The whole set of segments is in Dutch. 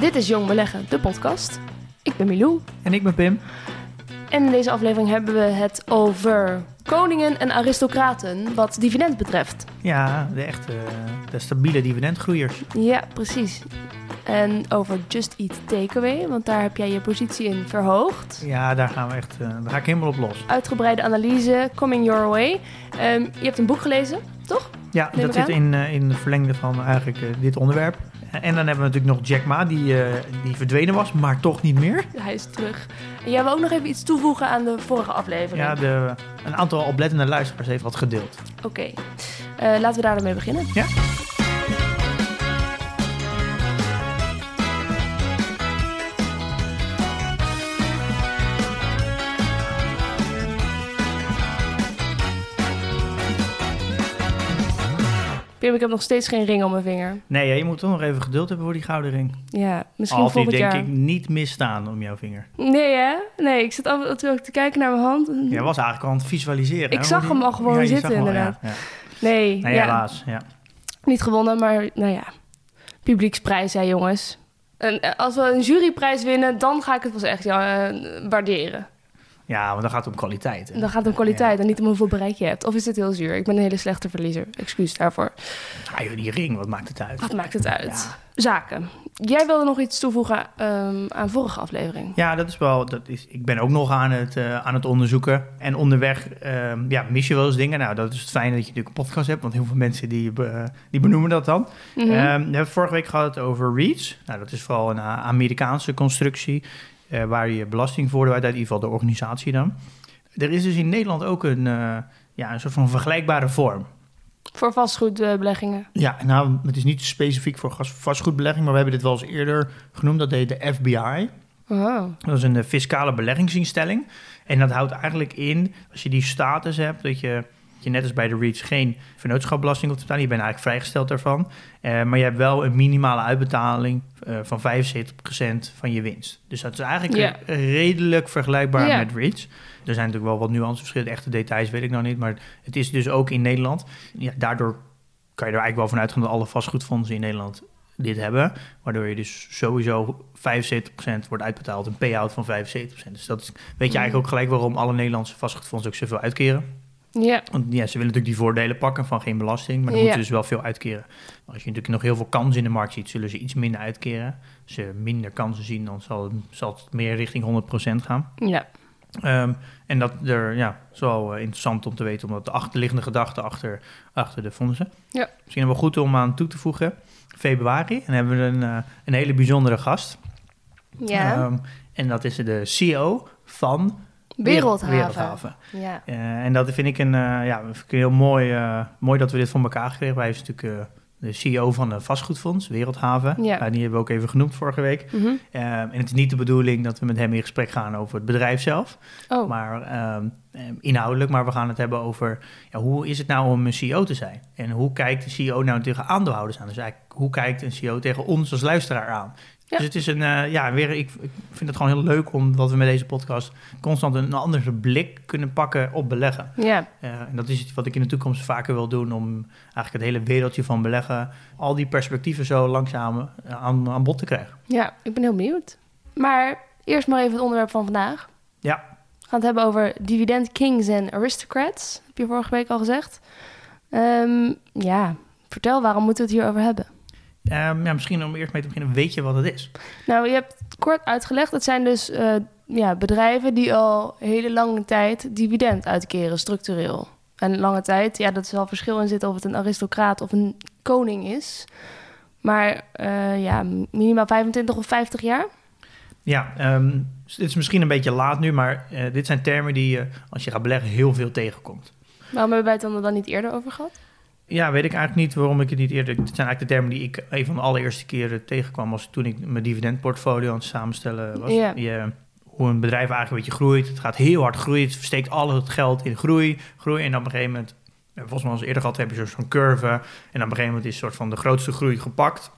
Dit is Jong Beleggen, de podcast. Ik ben Milou En ik ben Pim. en in deze aflevering hebben we het over koningen en aristocraten wat dividend betreft. Ja, de echte, de stabiele dividendgroeiers. Ja, precies. En over Just Eat Takeaway, want daar heb jij je positie in verhoogd. Ja, daar gaan we echt, eh, daar ga ik helemaal op los. Uitgebreide analyse, coming your way. Ehm, je hebt een boek gelezen, toch? Ja, Neem dat zit in, eh, in de verlengde van eigenlijk eh, dit onderwerp. En dan hebben we natuurlijk nog Jack Ma, die, eh, die verdwenen was, maar toch niet meer. Hij is terug. En jij wil ook nog even iets toevoegen aan de vorige aflevering. Ja, de, een aantal oplettende luisteraars heeft wat gedeeld. Oké, Eh, laten we daar dan mee beginnen. Ja? Ik heb nog steeds geen ring om mijn vinger. Nee, ja, je moet toch nog even geduld hebben voor die gouden ring. Ja, misschien die volgend denk jaar. ik niet misstaan om jouw vinger. Nee, hè? Nee, ik zit af en toe te kijken naar mijn hand. Jij was eigenlijk al aan het visualiseren. Ik hè, zag die- hem al gewoon Ja, zitten, al, ja, inderdaad. Ja, Nee, Nee, ja, helaas. Ja. niet gewonnen, maar nou ja. Publieksprijs, hè, jongens. En eh, als we een juryprijs winnen, dan ga ik het pas echt ja, eh, waarderen. Ja, want dan gaat het om kwaliteit. hè. Dan gaat het om kwaliteit en niet om hoeveel bereik je hebt. Of is dit heel zuur? Ik ben een hele slechte verliezer. Excuus daarvoor. Ah, joh, die ring, wat maakt het uit? Wat maakt het uit? Zaken. Jij wilde nog iets toevoegen ehm, aan vorige aflevering. Ja, dat is wel. Dat is, ik ben ook nog aan het, eh, aan het onderzoeken. En onderweg ehm, ja, mis je wel eens dingen. Nou, dat is het fijne dat je natuurlijk een podcast hebt. Want heel veel mensen die, die benoemen dat dan. Ehm, we hebben vorige week gehad over REITs. Nou, dat is vooral een A- Amerikaanse constructie. Eh, waar je belastingvoordeel uit, uit in ieder geval de organisatie dan. Er is dus in Nederland ook een, eh, ja, een soort van vergelijkbare vorm. Voor vastgoedbeleggingen. Ja, nou, het is niet specifiek voor vastgoedbelegging, maar we hebben dit wel eens eerder genoemd. Dat deed de FBI. Oh. Dat is een eh, fiscale beleggingsinstelling. En dat houdt eigenlijk in, als je die status hebt, dat je, je net als bij de REITs geen vennootschapbelasting hoeft te betalen. Je bent eigenlijk vrijgesteld daarvan. Eh, maar je hebt wel een minimale uitbetaling eh, van 75% van je winst. Dus dat is eigenlijk Ja. redelijk vergelijkbaar Ja. met REITs. Er zijn natuurlijk wel wat nuanceverschillen, echte details weet ik nog niet. Maar het is dus ook in Nederland. Ja, daardoor kan je er eigenlijk wel van uitgaan dat alle vastgoedfondsen in Nederland dit hebben. Waardoor je dus sowieso 75% wordt uitbetaald, een payout van 75%. Dus dat is- weet je eigenlijk ook gelijk waarom alle Nederlandse vastgoedfondsen ook zoveel uitkeren. Ja. Want ja, ze willen natuurlijk die voordelen pakken van geen belasting, maar dan Ja. moeten ze dus wel veel uitkeren. Maar als je natuurlijk nog heel veel kansen in de markt ziet, zullen ze iets minder uitkeren. Als ze minder kansen zien, dan zal het, zal het meer richting 100% gaan. Ja. Ehm, en dat er, ja, is wel eh, interessant om te weten, omdat de achterliggende gedachte achter, achter de fondsen. Ja. Misschien wel goed om aan toe te voegen. Februari, en hebben we een, eh, een hele bijzondere gast. Ja. Ehm, en dat is de CEO van Wereldhaven. Wereldhaven. Ja. Eh, en dat vind ik een, eh, ja, vind ik heel mooi, eh, mooi dat we dit voor elkaar gekregen. Hij is natuurlijk de CEO van een vastgoedfonds, Wereldhaven. Ja. Eh, die hebben we ook even genoemd vorige week. Mhm. Ehm, en het is niet de bedoeling dat we met hem in gesprek gaan over het bedrijf zelf. Oh. Maar ehm, ehm, inhoudelijk, maar we gaan het hebben over ja, hoe is het nou om een CEO te zijn? En hoe kijkt de CEO nou tegen aandeelhouders aan? Dus eigenlijk, hoe kijkt een CEO tegen ons als luisteraar aan? Ja. Dus het is een, eh, ja, weer, ik, ik vind het gewoon heel leuk omdat we met deze podcast constant een andere blik kunnen pakken op beleggen. Ja. Eh, en dat is iets wat ik in de toekomst vaker wil doen om eigenlijk het hele wereldje van beleggen, al die perspectieven zo langzaam eh, aan, aan bod te krijgen. ja, ik ben heel benieuwd. Maar eerst maar even het onderwerp van vandaag. Ja, We gaan het hebben over dividend kings en aristocrats. Heb je vorige week al gezegd. Ehm, ja, vertel, waarom moeten we het hierover hebben? Ehm, ja, misschien om eerst mee te beginnen, weet je wat het is? Nou, je hebt kort uitgelegd. Het zijn dus eh, ja, bedrijven die al hele lange tijd dividend uitkeren, structureel. En lange tijd, ja, dat is wel verschil in zitten of het een aristocraat of een koning is. Maar eh, ja, minimaal 25 of 50 jaar. Ja, ehm, dit is misschien een beetje laat nu, maar eh, dit zijn termen die je als je gaat beleggen heel veel tegenkomt. Waarom hebben wij het dan dan niet eerder over gehad? Ja, weet ik eigenlijk niet waarom ik het niet eerder... Het zijn eigenlijk de termen die ik een van de allereerste keren tegenkwam... als toen ik mijn dividendportfolio aan het samenstellen was. Ja. Je, hoe een bedrijf eigenlijk een beetje groeit. Het gaat heel hard groeien. Het versteekt al het geld in groei. Groei en op een gegeven moment... Volgens mij als eerder gehad heb je zo'n curve. En op een gegeven moment is een soort van de grootste groei gepakt.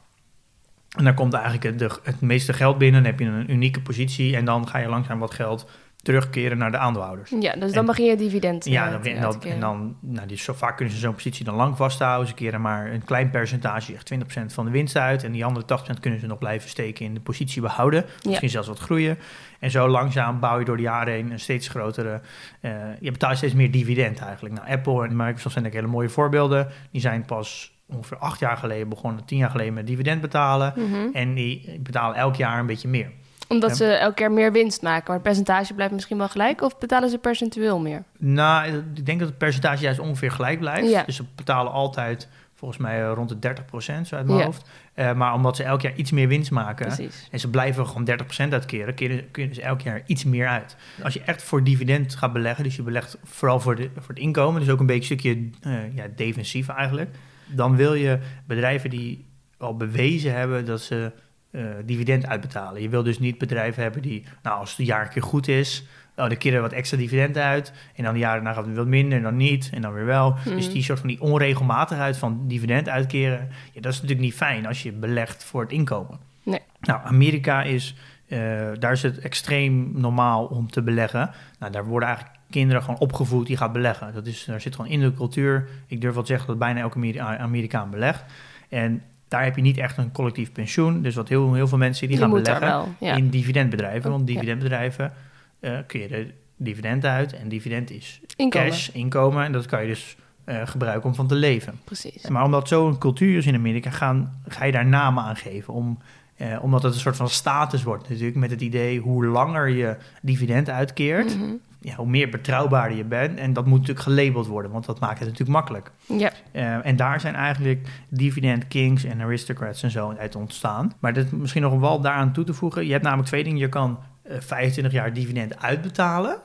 En dan komt eigenlijk het, de, het meeste geld binnen. Dan heb je een unieke positie. En dan ga je langzaam wat geld terugkeren naar de aandeelhouders. Ja, dus dan En- begin je dividend Ja, eh, dan, te en dan, en dan nou, die, zo vaak kunnen ze zo'n positie dan lang vasthouden. Ze keren maar een klein percentage, echt 20% van de winst uit. En die andere 80% kunnen ze nog blijven steken in de positie behouden. Misschien zelfs wat groeien. En zo langzaam bouw je door de jaren heen een steeds grotere... eh, je betaalt steeds meer dividend eigenlijk. Nou, Apple en Microsoft zijn eigenlijk hele mooie voorbeelden. Die zijn pas ongeveer acht jaar geleden begonnen, tien jaar geleden met dividend betalen. Mhm. En die betalen elk jaar een beetje meer. Omdat Ja. ze elke keer meer winst maken. Maar het percentage blijft misschien wel gelijk. Of betalen ze percentueel meer? Nou, ik denk dat het percentage juist ongeveer gelijk blijft. Ja. Dus ze betalen altijd volgens mij eh, rond de 30% zo uit mijn Ja. hoofd. Eh, maar omdat ze elk jaar iets meer winst maken Precies. en ze blijven gewoon 30% uitkeren, keren, kunnen ze elk jaar iets meer uit. Als je echt voor dividend gaat beleggen, dus je belegt vooral voor, de, voor het inkomen, dus ook een beetje een stukje eh, ja, defensief eigenlijk, dan wil je bedrijven die al bewezen hebben dat ze eh, dividend uitbetalen. Je wil dus niet bedrijven hebben die, nou als het jaar een keer goed is, oh, dan keren wat extra dividend uit. En dan de jaren daarna gaat het wat minder en dan niet. En dan weer wel. Dus Mhm. die soort van die onregelmatigheid van dividend uitkeren. Ja, dat is natuurlijk niet fijn als je belegt voor het inkomen. Nee. Nou, Amerika is, eh, daar is het extreem normaal om te beleggen. Nou, daar worden eigenlijk kinderen gewoon opgevoed die gaan beleggen. Dat is, daar zit gewoon in de cultuur. Ik durf wel te zeggen dat bijna elke Ameri- Amerikaan belegt. En daar heb je niet echt een collectief pensioen. Dus wat heel, heel veel mensen die Je gaan beleggen wel. Ja. in dividendbedrijven. Want Ja. dividendbedrijven eh keren dividend uit. En dividend is Inkomen. cash, inkomen. En dat kan je dus eh, gebruiken om van te leven. Precies. Maar omdat zo'n cultuur is in Amerika, gaan, ga je daar namen aan geven. Om, eh, omdat het een soort van status wordt natuurlijk. Met het idee hoe langer je dividend uitkeert, Mhm. Ja, hoe meer betrouwbaarder je bent. En dat moet natuurlijk gelabeld worden, want dat maakt het natuurlijk makkelijk. Ja. Eh, en daar zijn eigenlijk dividend kings en aristocrats en zo uit ontstaan. Maar dat misschien nog wel daaraan toe te voegen. Je hebt namelijk twee dingen. Je kan eh, 25 jaar dividend uitbetalen.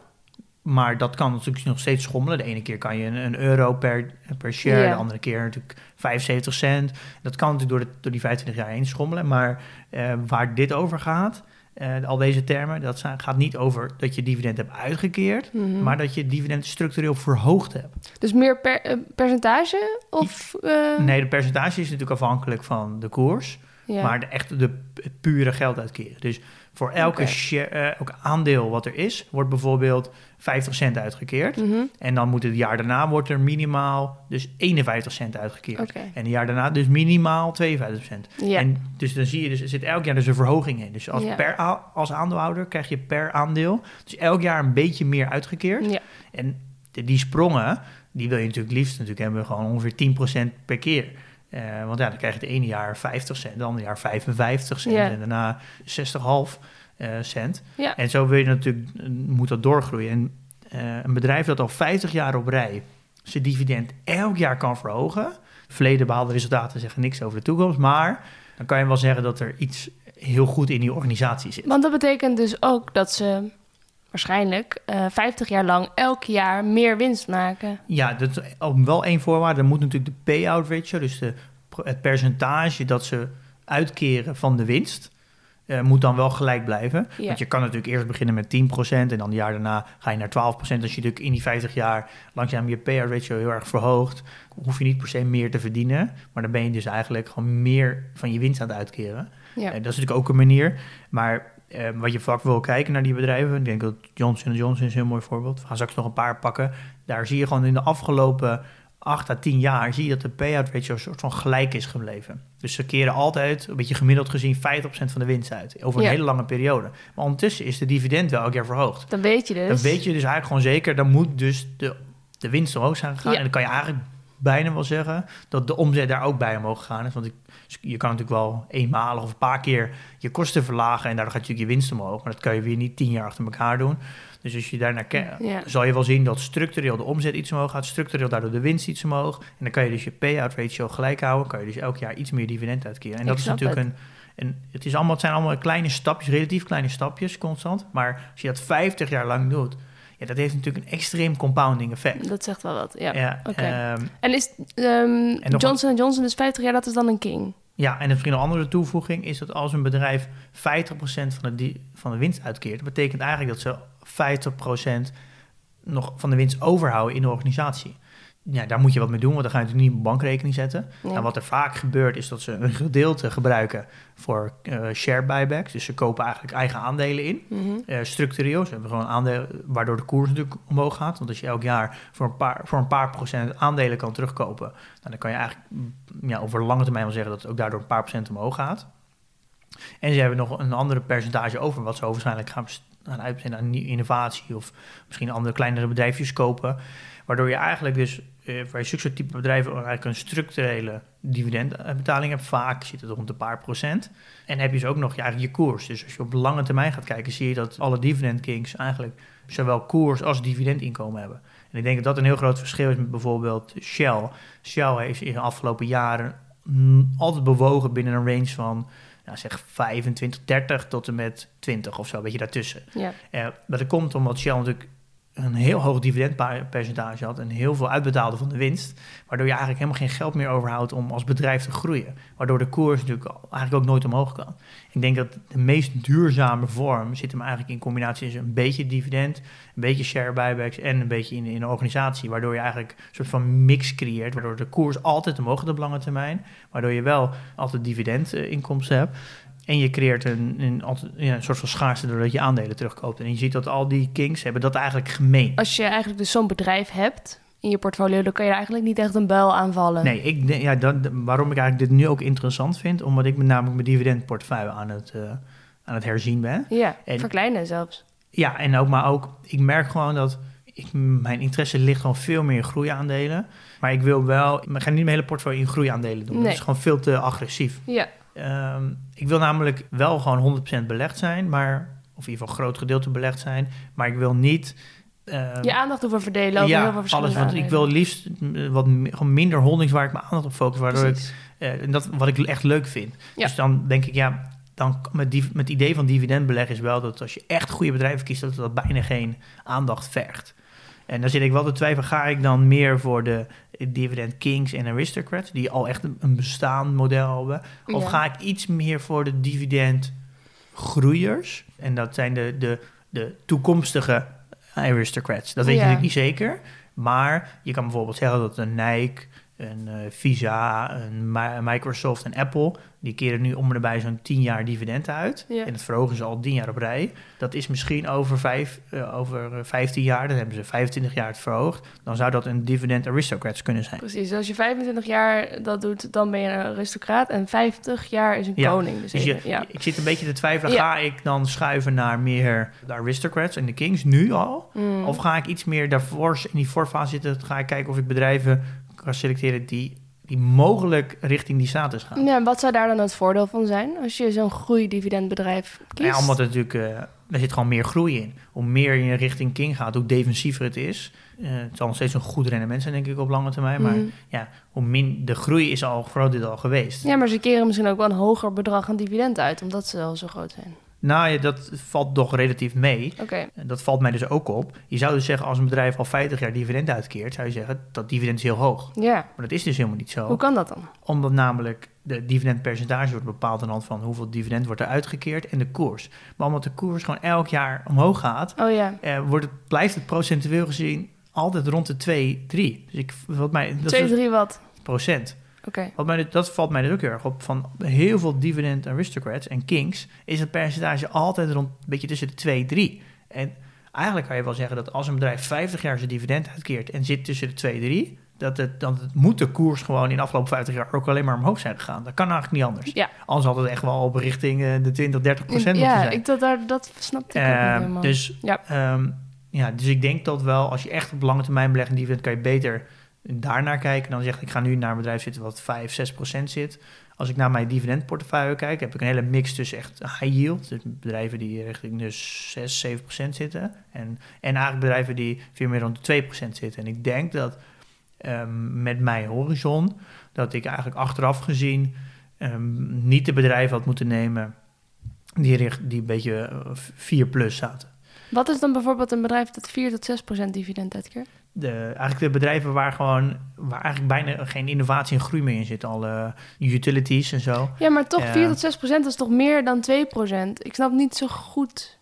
Maar dat kan natuurlijk nog steeds schommelen. De ene keer kan je een, een euro per, per share, de andere keer natuurlijk 75 cent. Dat kan natuurlijk door, de, door die 25 jaar heen schommelen. Maar eh, waar dit over gaat, eh, al deze termen, dat zijn, gaat niet over dat je dividend hebt uitgekeerd. Mhm. Maar dat je dividend structureel verhoogd hebt. Dus meer per, eh, percentage? Of, eh, Nee, de percentage is natuurlijk afhankelijk van de koers. Ja. Maar de echte, de, het pure geld uitkeren. Dus voor elke share, eh, elk aandeel wat er is, wordt bijvoorbeeld 50 cent uitgekeerd. Mhm. En dan moet het jaar daarna wordt er minimaal dus 51 cent uitgekeerd. En het jaar daarna dus minimaal 52 cent. Ja. En dus dan zie je, dus er zit elk jaar dus een verhoging in. Dus als, Ja. per, als aandeelhouder krijg je per aandeel dus elk jaar een beetje meer uitgekeerd. ja. En die sprongen, die wil je natuurlijk liefst natuurlijk hebben gewoon ongeveer 10% per keer. Eh, want ja, dan krijg je het ene jaar 50 cent, het andere jaar 55 cent en daarna 60,5 eh, cent. En zo wil je natuurlijk, eh, moet dat doorgroeien. En een bedrijf dat al 50 jaar op rij zijn dividend elk jaar kan verhogen. Verleden behaalde resultaten zeggen niks over de toekomst, maar dan kan je wel zeggen dat er iets heel goed in die organisatie zit. Want dat betekent dus ook dat ze waarschijnlijk eh 50 jaar lang elk jaar meer winst maken. Ja, dat is wel één voorwaarde. Dan moet natuurlijk de payout ratio, dus de, het percentage dat ze uitkeren van de winst, eh, moet dan wel gelijk blijven. Ja. Want je kan natuurlijk eerst beginnen met 10% en dan een jaar daarna ga je naar 12%. Als je natuurlijk in die 50 jaar langzaam je payout ratio heel erg verhoogt, hoef je niet per se meer te verdienen. Maar dan ben je dus eigenlijk gewoon meer van je winst aan het uitkeren. Ja. Eh, dat is natuurlijk ook een manier. Maar eh, wat je vaak wil kijken naar die bedrijven, ik denk dat Johnson Johnson is een heel mooi voorbeeld. We gaan straks nog een paar pakken. Daar zie je gewoon in de afgelopen 8 à 10 jaar zie je dat de payout ratio een soort van gelijk is gebleven. Dus ze keren altijd, een beetje gemiddeld gezien, 50% van de winst uit. Over een Ja. hele lange periode. Maar ondertussen is de dividend wel elk jaar verhoogd. Dan weet je dus. Dan weet je dus eigenlijk gewoon zeker, dan moet dus de, de winst omhoog zijn gegaan. Ja. En dan kan je eigenlijk bijna wel zeggen dat de omzet daar ook bij omhoog gegaan is. Want ik, je kan natuurlijk wel eenmalig of een paar keer je kosten verlagen en daardoor gaat natuurlijk je winst omhoog. Maar dat kan je weer niet tien jaar achter elkaar doen. Dus als je daarnaar kijkt, Ja. zal je wel zien dat structureel de omzet iets omhoog gaat, structureel daardoor de winst iets omhoog. En dan kan je dus je payout ratio gelijk houden, kan je dus elk jaar iets meer dividend uitkeren. En Ik dat is natuurlijk een, een, het, is allemaal, het zijn allemaal kleine stapjes, relatief kleine stapjes constant. Maar als je dat 50 jaar lang doet, Ja, dat heeft natuurlijk een extreem compounding effect. Dat zegt wel wat, ja. Ehm, En is ehm, nog Johnson Johnson dus 50 jaar, dat is dan een king? ja, en misschien een andere toevoeging is dat als een bedrijf 50% van de, van de winst uitkeert, dat betekent eigenlijk dat ze 50% nog van de winst overhouden in de organisatie. Ja, daar moet je wat mee doen, want dan ga je natuurlijk niet op bankrekening zetten. Ja. En wat er vaak gebeurt is dat ze een gedeelte gebruiken voor eh, share buybacks. Dus ze kopen eigenlijk eigen aandelen in. Mhm. Eh, structureel, ze hebben gewoon aandelen, waardoor de koers natuurlijk omhoog gaat. Want als je elk jaar voor een paar, voor een paar procent aandelen kan terugkopen, nou, dan kan je eigenlijk mm, ja, over lange termijn wel zeggen dat het ook daardoor een paar procent omhoog gaat. En ze hebben nog een andere percentage over, wat ze waarschijnlijk gaan best- aan uitbesteden aan nieuwe innovatie of misschien andere kleinere bedrijfjes kopen. Waardoor je eigenlijk dus eh, bij zulke soort type bedrijven eigenlijk een structurele dividendbetaling hebt. Vaak zit het rond een paar procent. En heb je dus ook nog je, eigenlijk je koers. Dus als je op lange termijn gaat kijken, zie je dat alle dividend kings eigenlijk zowel koers als dividendinkomen hebben. En ik denk dat dat een heel groot verschil is met bijvoorbeeld Shell. Shell heeft in de afgelopen jaren mm, altijd bewogen binnen een range van nou, zeg 25, 30 tot en met 20 of zo, een beetje daartussen. Ja. Eh, maar dat komt omdat Shell natuurlijk een heel hoog dividendpercentage had en heel veel uitbetaalde van de winst, waardoor je eigenlijk helemaal geen geld meer overhoudt om als bedrijf te groeien. Waardoor de koers natuurlijk eigenlijk ook nooit omhoog kan. Ik denk dat de meest duurzame vorm zit hem eigenlijk in combinatie is een beetje dividend, een beetje share buybacks en een beetje in, in een organisatie, waardoor je eigenlijk een soort van mix creëert, waardoor de koers altijd omhoog gaat op lange termijn, waardoor je wel altijd dividendinkomsten hebt. En je creëert een, een, een soort van schaarste doordat je aandelen terugkoopt. En je ziet dat al die kings hebben dat eigenlijk gemeen. Als je eigenlijk dus zo'n bedrijf hebt in je portfolio, dan kan je er eigenlijk niet echt een buil aanvallen. Nee, ik, ja, dat, waarom ik eigenlijk dit nu ook interessant vind, omdat ik met namelijk mijn dividendportefeuille aan het, eh, aan het herzien ben. Ja, En- verkleinen zelfs. Ja, en ook, maar ook, ik merk gewoon dat ik, mijn interesse ligt gewoon veel meer in groeiaandelen. Maar ik wil wel, ik ga niet mijn hele portfolio in groeiaandelen doen. Nee. Dat is gewoon veel te agressief. Ja, Ehm, ik wil namelijk wel gewoon 100% belegd zijn, maar, of in ieder geval een groot gedeelte belegd zijn. Maar ik wil niet. ehm, je aandacht over verdelen over heel ja, veel alles. verschillende Want ik wil liefst eh, wat gewoon minder holdings waar ik mijn aandacht op focus. Waardoor ik, Precies. en dat wat ik echt leuk vind. Ja. Dus dan denk ik, ja, dan met, die, met het idee van dividendbeleggen is wel dat als je echt goede bedrijven kiest, dat dat bijna geen aandacht vergt. En dan zit ik wel te twijfelen, ga ik dan meer voor de dividend kings en aristocrats, die al echt een, bestaand model hebben, of Ja. ga ik iets meer voor de dividend groeiers? En dat zijn de, de, de toekomstige aristocrats. Dat weet Ja. je natuurlijk niet zeker. Maar je kan bijvoorbeeld zeggen dat een Nike, een eh, Visa, een Mi- Microsoft en Apple... die keren nu om en nabij zo'n 10 jaar dividend uit. Ja. En dat verhogen ze al 10 jaar op rij. Dat is misschien over, vijf, eh, over eh, 15 jaar, dan hebben ze 25 jaar het verhoogd. Dan zou dat een dividend aristocrats kunnen zijn. Precies, dus als je 25 jaar dat doet, dan ben je een aristocraat. En 50 jaar is een Ja, koning. Dus, Dus je, ja. ik zit een beetje te twijfelen, ga ik dan schuiven naar meer de aristocrats en de kings nu al? Mm. Of ga ik iets meer daarvoor in die voorfase zitten, ga ik kijken of ik bedrijven kan selecteren die, die mogelijk richting die status gaan? Ja, en wat zou daar dan het voordeel van zijn als je zo'n groeidividendbedrijf kiest? Ja, omdat het natuurlijk, eh er zit gewoon meer groei in. Hoe meer je richting king gaat, hoe defensiever het is. Eh, het zal nog steeds een goed rendement zijn, denk ik, op lange termijn. Maar Mm. ja, hoe min, de groei is al groot dit al geweest. Ja, maar ze keren misschien ook wel een hoger bedrag aan dividend uit, omdat ze al zo groot zijn. Nou ja, dat valt toch relatief mee. Oké, En Dat valt mij dus ook op. Je zou dus zeggen, als een bedrijf al 50 jaar dividend uitkeert, zou je zeggen, dat dividend is heel hoog. ja. Maar dat is dus helemaal niet zo. Hoe kan dat dan? Omdat namelijk de dividendpercentage wordt bepaald aan de hand van hoeveel dividend wordt er uitgekeerd en de koers. Maar omdat de koers gewoon elk jaar omhoog gaat, Oh eh, wordt het, blijft het procentueel gezien altijd rond de 2, 3. Dus ik, wat mij, dat is 2, dus 3 wat. procent. Wat mij, dat valt mij dus ook heel erg op. Van heel veel dividend aristocrats en kings is het percentage altijd rond een beetje tussen de 2 3. En eigenlijk kan je wel zeggen dat als een bedrijf 50 jaar zijn dividend uitkeert en zit tussen de 2 3, dat het, dan het moet de koers gewoon in de afgelopen 50 jaar ook alleen maar omhoog zijn gegaan. Dat kan eigenlijk niet anders. Ja. Anders had het echt wel op richting eh, de 20, 30 procent moeten Ja, zijn. ik, dat, daar, dat snapte ik ook niet Ehm, helemaal. dus, Ja. ehm, ja, dus ik denk dat wel, als je echt op lange termijn belegt in dividend, kan je beter daarnaar kijken. Dan zeg ik, ik ga nu naar een bedrijf zitten wat 5, 6 procent zit. Als ik naar mijn dividendportefeuille kijk, heb ik een hele mix tussen echt high yield. Dus bedrijven die richting de 6, 7 procent zitten. En, en eigenlijk bedrijven die veel meer rond de 2 procent zitten. En ik denk dat ehm, met mijn horizon, dat ik eigenlijk achteraf gezien ehm, niet de bedrijven had moeten nemen die, richt, die een beetje 4 plus zaten. Wat is dan bijvoorbeeld een bedrijf dat 4 tot 6 procent dividend uitkeert? De, eigenlijk de bedrijven waar gewoon waar eigenlijk bijna geen innovatie en groei meer in zit. Alle utilities en zo. Ja, maar toch Ja. 4 tot 6 procent is toch meer dan 2 procent? Ik snap niet zo goed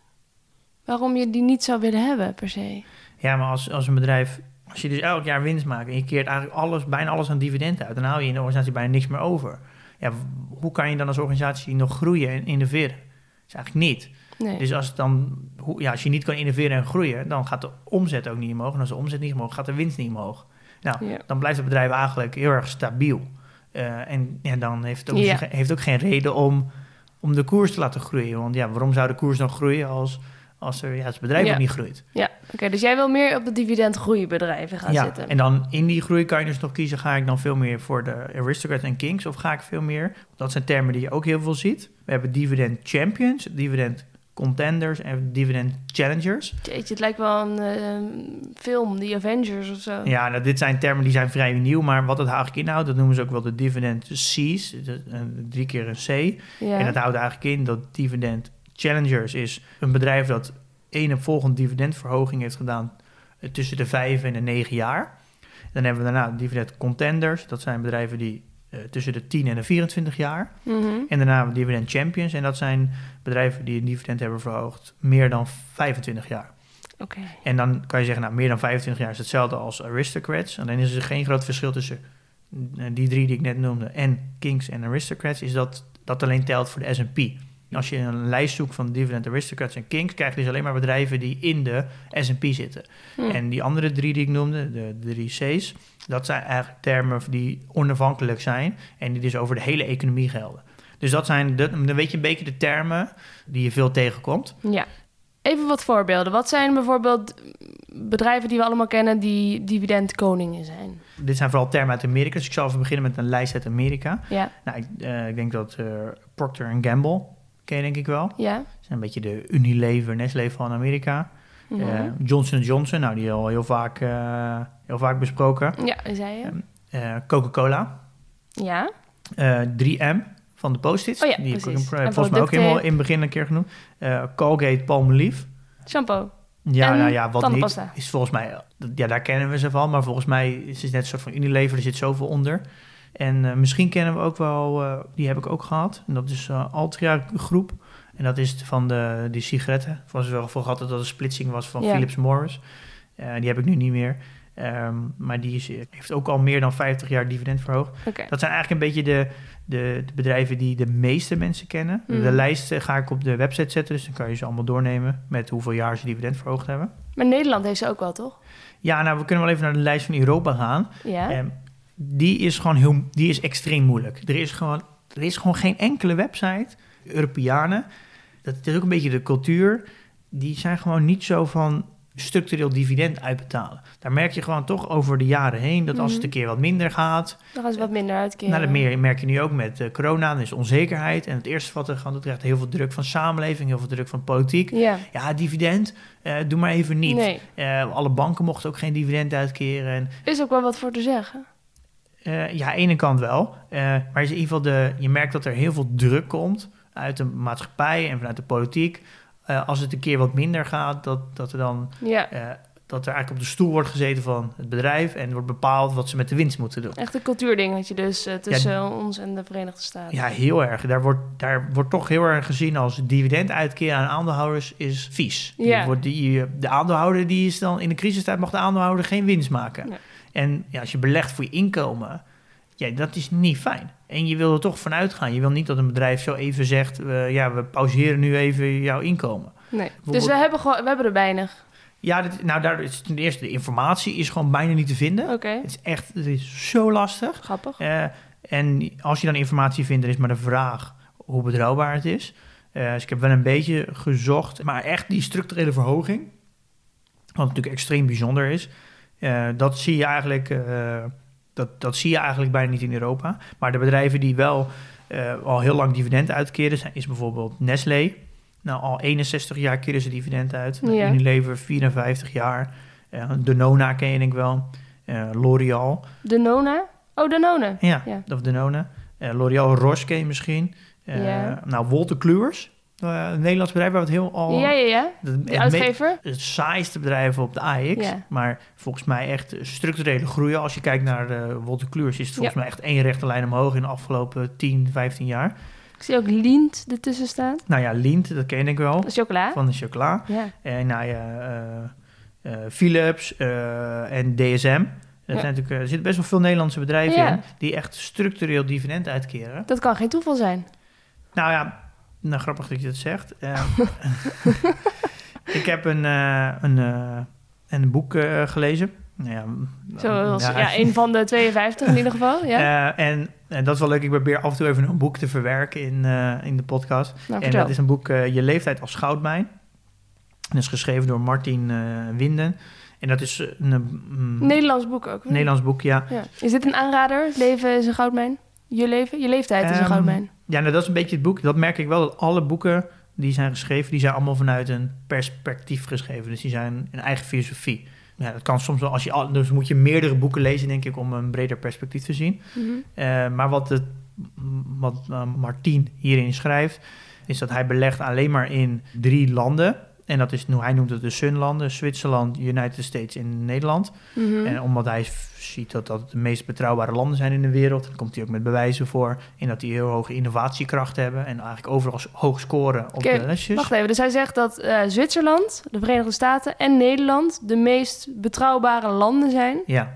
waarom je die niet zou willen hebben, per se. Ja, maar als, als een bedrijf, als je dus elk jaar winst maakt en je keert eigenlijk alles, bijna alles aan dividend uit, dan hou je in de organisatie bijna niks meer over. Ja, hoe kan je dan als organisatie nog groeien en innoveren? Dat is eigenlijk niet. Nee. Dus als, het dan, hoe- ja, als je niet kan innoveren en groeien, dan gaat de omzet ook niet omhoog. En als de omzet niet omhoog, gaat de winst niet omhoog. Nou, Ja. dan blijft het bedrijf eigenlijk heel erg stabiel. Eh, en dan heeft het ook, Ja. heeft ook geen reden om, om de koers te laten groeien. Want ja, waarom zou de koers dan groeien als, als er, ja, het bedrijf Ja. ook niet groeit? Ja, oké. dus jij wil meer op de dividendgroeibedrijven gaan ja, zitten. en dan in die groei kan je dus nog kiezen, ga ik dan veel meer voor de aristocrats en kings of ga ik veel meer, dat zijn termen die je ook heel veel ziet. We hebben dividend champions, dividend contenders en dividend challengers. Jeetje, het lijkt wel een eh, film, The Avengers of zo. Ja, nou, dit zijn termen die zijn vrij nieuw, maar wat het eigenlijk inhoudt, dat noemen ze ook wel de dividend C's, de- drie keer een C. Ja. En dat houdt eigenlijk in dat dividend challengers is een bedrijf dat één op volgende dividendverhoging heeft gedaan eh, tussen de vijf en de negen jaar. Dan hebben we daarna dividend contenders, dat zijn bedrijven die tussen de 10 en de 24 jaar. Mhm. En daarna hebben we dividend champions en dat zijn bedrijven die een dividend hebben verhoogd meer dan 25 jaar. Oké. En dan kan je zeggen, nou, meer dan 25 jaar is hetzelfde als aristocrats. Alleen is er geen groot verschil tussen eh, die drie die ik net noemde en kings en aristocrats, is dat dat alleen telt voor de S&P. Als je een lijst zoekt van dividend aristocrats en kings, krijg je dus alleen maar bedrijven die in de S&P zitten. Hm. En die andere drie die ik noemde, de, drie C's, dat zijn eigenlijk termen die onafhankelijk zijn en die dus over de hele economie gelden. Dus dat zijn, de, dan weet je een beetje de termen die je veel tegenkomt. Ja. Even wat voorbeelden. Wat zijn bijvoorbeeld bedrijven die we allemaal kennen die dividendkoningen zijn? Dit zijn vooral termen uit Amerika, dus ik zal even beginnen met een lijst uit Amerika. Ja. Nou, ik, eh, ik denk dat eh, Procter Gamble, ken je denk ik wel. Ja. Dat is een beetje de Unilever, Nestlé van Amerika. Mhm. Eh, Johnson Johnson, nou die al heel vaak, eh, heel vaak besproken. ja, zei je. Eh, Coca-Cola, Ja. eh, 3M van de Post-its. Oh ja, die heb ik volgens mij ook helemaal in het begin een keer genoemd. Colgate Palmolive. Shampoo. Ja, En nou ja, wat niet is volgens mij, ja, daar kennen we ze van, maar volgens mij is het net een soort van Unilever, er zit zoveel onder. En eh, misschien kennen we ook wel, eh, die heb ik ook gehad, en dat is eh Altria Groep. En dat is van de, die sigaretten. Van wel voor gehad dat dat een splitsing was van Ja. Philips Morris. Die heb ik nu niet meer. Ehm, maar die is, heeft ook al meer dan 50 jaar dividend verhoogd. Dat zijn eigenlijk een beetje de, de, de bedrijven die de meeste mensen kennen. Mm. De lijst ga ik op de website zetten, dus dan kan je ze allemaal doornemen met hoeveel jaar ze dividend verhoogd hebben. Maar Nederland heeft ze ook wel, toch? Ja, nou, we kunnen wel even naar de lijst van Europa gaan. Ja. Ehm, die is gewoon heel, die is extreem moeilijk. Er is gewoon, er is gewoon geen enkele website, Europeanen, dat is ook een beetje de cultuur, die zijn gewoon niet zo van structureel dividend uitbetalen. Daar merk je gewoon toch over de jaren heen dat als het Mhm. een keer wat minder gaat, Dan gaan ze wat minder uitkeren. nou, dat meer, merk je nu ook met eh, corona, dan is onzekerheid. En het eerste wat er gaat, dat krijgt heel veel druk van samenleving, heel veel druk van politiek. Ja. Ja, dividend, eh, doe maar even niet. Nee. Eh, alle banken mochten ook geen dividend uitkeren. En Is ook wel wat voor te zeggen. Eh, ja, aan de ene kant wel. Eh, maar in ieder geval de, je merkt dat er heel veel druk komt uit de maatschappij en vanuit de politiek. Eh, als het een keer wat minder gaat, dat, dat er dan Ja. dat er eigenlijk op de stoel wordt gezeten van het bedrijf en wordt bepaald wat ze met de winst moeten doen. Echt een cultuurdingetje dus tussen ons en de Verenigde Staten. Ja, heel erg. Daar wordt, daar wordt toch heel erg gezien als dividend uitkeren aan aandeelhouders is vies. Die Ja. wordt die, de aandeelhouder die is dan in de crisistijd mag de aandeelhouder geen winst maken. Nee. En ja, als je belegt voor je inkomen, ja, dat is niet fijn. En je wil er toch vanuit gaan. Je wil niet dat een bedrijf zo even zegt, eh, ja, we pauzeren nu even jouw inkomen. Nee. Dus we hebben, gewoon, we hebben er weinig. Ja, dit, nou, daar is ten eerste de informatie is gewoon bijna niet te vinden. Oké, Het is echt, het is zo lastig. grappig. Eh, en als je dan informatie vindt, dan is maar de vraag hoe betrouwbaar het is. Eh, dus ik heb wel een beetje gezocht, maar echt die structurele verhoging, wat natuurlijk extreem bijzonder is, eh, dat zie je eigenlijk, eh, dat, dat zie je eigenlijk bijna niet in Europa. Maar de bedrijven die wel eh, al heel lang dividend uitkeren, zijn, is bijvoorbeeld Nestlé. Nou, al 61 jaar keren ze dividend uit. Ja. Unilever 54 jaar. Danona ken je denk ik wel. L'Oreal. De Nona? Oh, de Nona. Ja, Ja. of Danone. Eh L'Oreal Roche ken je misschien. Ja. Nou, Wolter Kluwers. Eh, een Nederlands bedrijf waar we het heel al... ja, ja, ja. De uitgever? het saaiste bedrijf op de AX. Ja. Maar volgens mij echt structurele groei. Als je kijkt naar uh, Wolter Kluers, is het volgens mij echt één rechte lijn omhoog in de afgelopen 10, 15 jaar. Ik zie ook Lient ertussen staan. Nou ja, Lint, dat ken je denk ik wel. Chocola. Van de chocola. Ja. En nou ja, eh, eh, Philips eh, en DSM. Er, zijn natuurlijk, er zitten best wel veel Nederlandse bedrijven in die echt structureel dividend uitkeren. Dat kan geen toeval zijn. Nou ja, nou grappig dat je dat zegt. Eh, ik heb een, eh, een, eh, een boek eh, gelezen. Nou ja, Zoals, ja, ja, een van de 52 in ieder geval. Ja. En, en dat is wel leuk. Ik probeer af en toe even een boek te verwerken in, in de podcast. nou, en dat is een boek Je leeftijd als goudmijn. Dat is geschreven door Martin Winden. En dat is een, mm, Nederlands boek ook. Nederlands boek, ja. Ja. Is dit een aanrader? Leven is een goudmijn? Je leven? Je leeftijd is een Ehm, goudmijn. Ja, nou, dat is een beetje het boek. Dat merk ik wel, dat alle boeken die zijn geschreven... die zijn allemaal vanuit een perspectief geschreven. Dus die zijn een eigen filosofie. Ja, dat kan soms wel. Als je, al- dus moet je meerdere boeken lezen, denk ik... om een breder perspectief te zien. Mhm. Eh, maar wat, het, wat uh, Martien hierin schrijft, is dat hij belegt alleen maar in drie landen. En dat is, hij noemt het de Sunlanden, Zwitserland, United States en Nederland. Mhm. En omdat hij ziet dat dat de meest betrouwbare landen zijn in de wereld, dan komt hij ook met bewijzen voor. En dat die heel hoge innovatiekracht hebben en eigenlijk overal hoog scoren op de lesjes. Wacht even, dus hij zegt dat eh, Zwitserland, de Verenigde Staten en Nederland de meest betrouwbare landen zijn. Ja,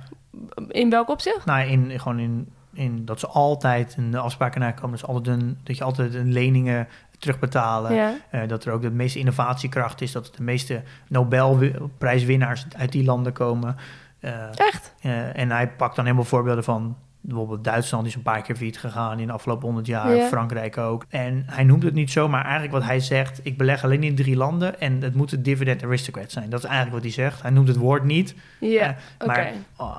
In welk opzicht? nou, in, gewoon in, in dat ze altijd in de afspraken nakomen. Dus altijd een, dat je altijd een leningen terugbetalen. Ja. Eh, dat er ook de meeste innovatiekracht is. Dat de meeste Nobelprijswinnaars uit die landen komen. Eh, Echt? eh, en hij pakt dan helemaal voorbeelden van... Bijvoorbeeld Duitsland is een paar keer failliet gegaan in de afgelopen 100 jaar. Ja. Frankrijk ook. En hij noemt het niet zo, maar eigenlijk wat hij zegt... ik beleg alleen in drie landen en het moet een dividend aristocrat zijn. Dat is eigenlijk wat hij zegt. Hij noemt het woord niet. Ja, Eh. Maar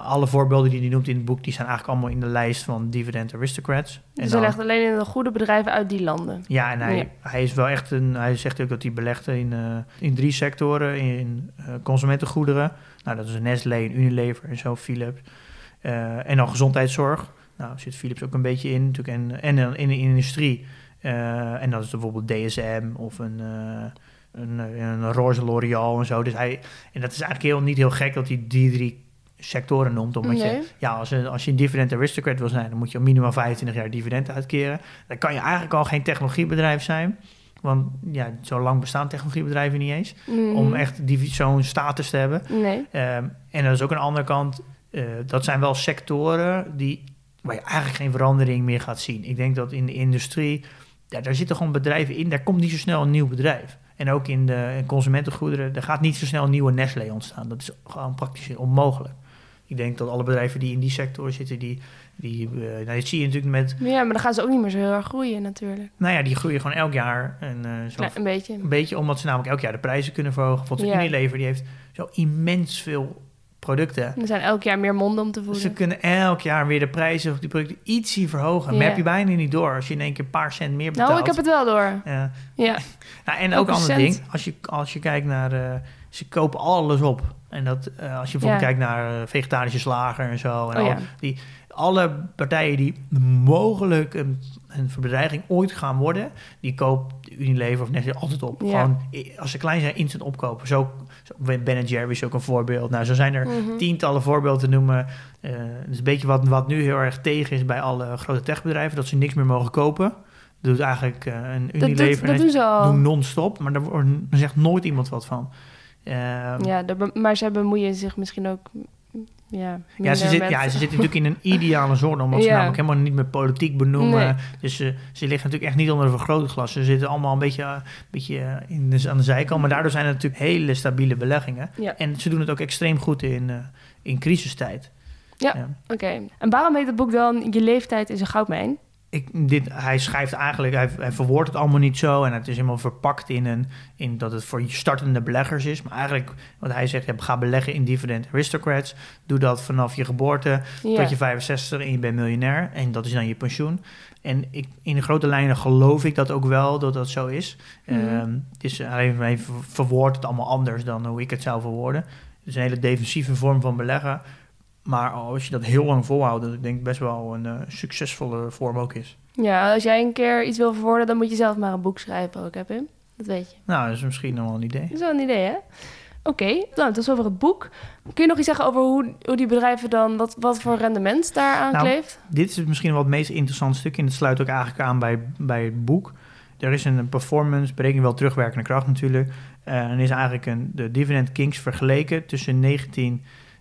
alle voorbeelden die hij noemt in het boek... die zijn eigenlijk allemaal in de lijst van dividend aristocrats. En Dus hij legt alleen in de goede bedrijven uit die landen. ja, en hij, Ja. hij is wel echt een. Hij zegt ook dat hij belegt in, eh, in drie sectoren: in eh, consumentengoederen. Nou, dat is Nestlé, een Unilever en zo, Philips. Eh, en dan gezondheidszorg. Nou, zit Philips ook een beetje in. Natuurlijk. En, en in de industrie. Eh, en dat is bijvoorbeeld DSM of een. eh, een, een roze L'Oreal en zo. Dus hij, en dat is eigenlijk heel, niet heel gek dat hij die drie sectoren noemt. Omdat je, Nee. ja, als, je- als je een dividend aristocrat wil zijn, dan moet je al minimaal 25 jaar dividend uitkeren. Dan kan je eigenlijk al geen technologiebedrijf zijn. Want ja, zo lang bestaan technologiebedrijven niet eens. Mhm. Om echt zo'n status te hebben. Nee. Ehm, en dat is ook een andere kant. Eh, dat zijn wel sectoren die, waar je eigenlijk geen verandering meer gaat zien. Ik denk dat in de industrie, ja, daar zitten gewoon bedrijven in. Daar komt niet zo snel een nieuw bedrijf. En ook in de in consumentengoederen, er gaat niet zo snel een nieuwe Nestlé ontstaan. Dat is gewoon praktisch onmogelijk. Ik denk dat alle bedrijven die in die sector zitten, die, die nou, dat zie je natuurlijk met, Ja, maar dan gaan ze ook niet meer zo heel erg groeien natuurlijk. nou ja, die groeien gewoon elk jaar. En, eh, zo een beetje. een beetje omdat ze namelijk elk jaar de prijzen kunnen verhogen. Bijvoorbeeld Ja. Unilever, die heeft zo immens veel producten. Er zijn elk jaar meer monden om te voeden. ze kunnen elk jaar weer de prijzen op die producten ietsje verhogen. Maar heb je bijna niet door als je in één keer een paar cent meer betaalt. nou, ik heb het wel door. Ja. Ja. Nou, en ook een ander ding. Als je, als je kijkt naar... eh, ze kopen alles op. En dat, eh, als je bijvoorbeeld Ja. kijkt naar eh, vegetarische slager en zo. En Oh al, ja. die, alle partijen die mogelijk een, een bedreiging ooit gaan worden... die koopt Unilever of Nestlé altijd op. Ja. Gewoon, als ze klein zijn, instant opkopen. Zo Ben Jerry is ook een voorbeeld. Nou, zo zijn er Mhm. tientallen voorbeelden te noemen. Eh dat is een beetje wat, wat nu heel erg tegen is bij alle grote techbedrijven, dat ze niks meer mogen kopen. Dat doet eigenlijk eh, een Unilever dat doen non-stop, maar daar, wordt, daar zegt nooit iemand wat van. Ehm, Ja, daar maar zij bemoeien zich misschien ook ja, ja, ze zit, met- ja, ze zitten natuurlijk in een ideale zone, omdat ze Ja. namelijk helemaal niet meer politiek benoemen. Nee. Dus ze, ze liggen natuurlijk echt niet onder een vergrootglas. Ze zitten allemaal een beetje, eh, beetje eh, in de, aan de zijkant. Maar daardoor zijn het natuurlijk hele stabiele beleggingen. Ja, En ze doen het ook extreem goed in, eh, in crisistijd. Ja. oké. En waarom heet het boek dan Je leeftijd is een goudmijn? Ik, dit, hij schrijft eigenlijk, hij, hij verwoordt het allemaal niet zo. En het is helemaal verpakt in, een, in dat het voor startende beleggers is. Maar eigenlijk, wat hij zegt, ga beleggen in dividend aristocrats. Doe dat vanaf je geboorte tot je 65 en je bent miljonair. En dat is dan je pensioen. En ik, in de grote lijnen geloof ik dat ook wel, dat dat zo is. Ehm, het is hij verwoordt het allemaal anders dan hoe ik het zou verwoorden. Het is een hele defensieve vorm van beleggen. Maar als je dat heel lang volhoudt, dat ik denk best wel een eh, succesvolle vorm ook is. ja, als jij een keer iets wil verwoorden, dan moet je zelf maar een boek schrijven ook, hè Pim? Dat weet je. Nou, dat is misschien nog wel een idee. Dat is wel een idee, hè? Oké, nou, dat is over het boek. Kun je nog iets zeggen over hoe, hoe die bedrijven dan, wat, wat voor rendement daar aan Nou, kleeft? Dit is misschien wel het meest interessante stuk en het sluit ook eigenlijk aan bij, bij het boek. Er is een performance, berekening wel terugwerkende kracht natuurlijk. eh, en is eigenlijk een, de dividend kings vergeleken tussen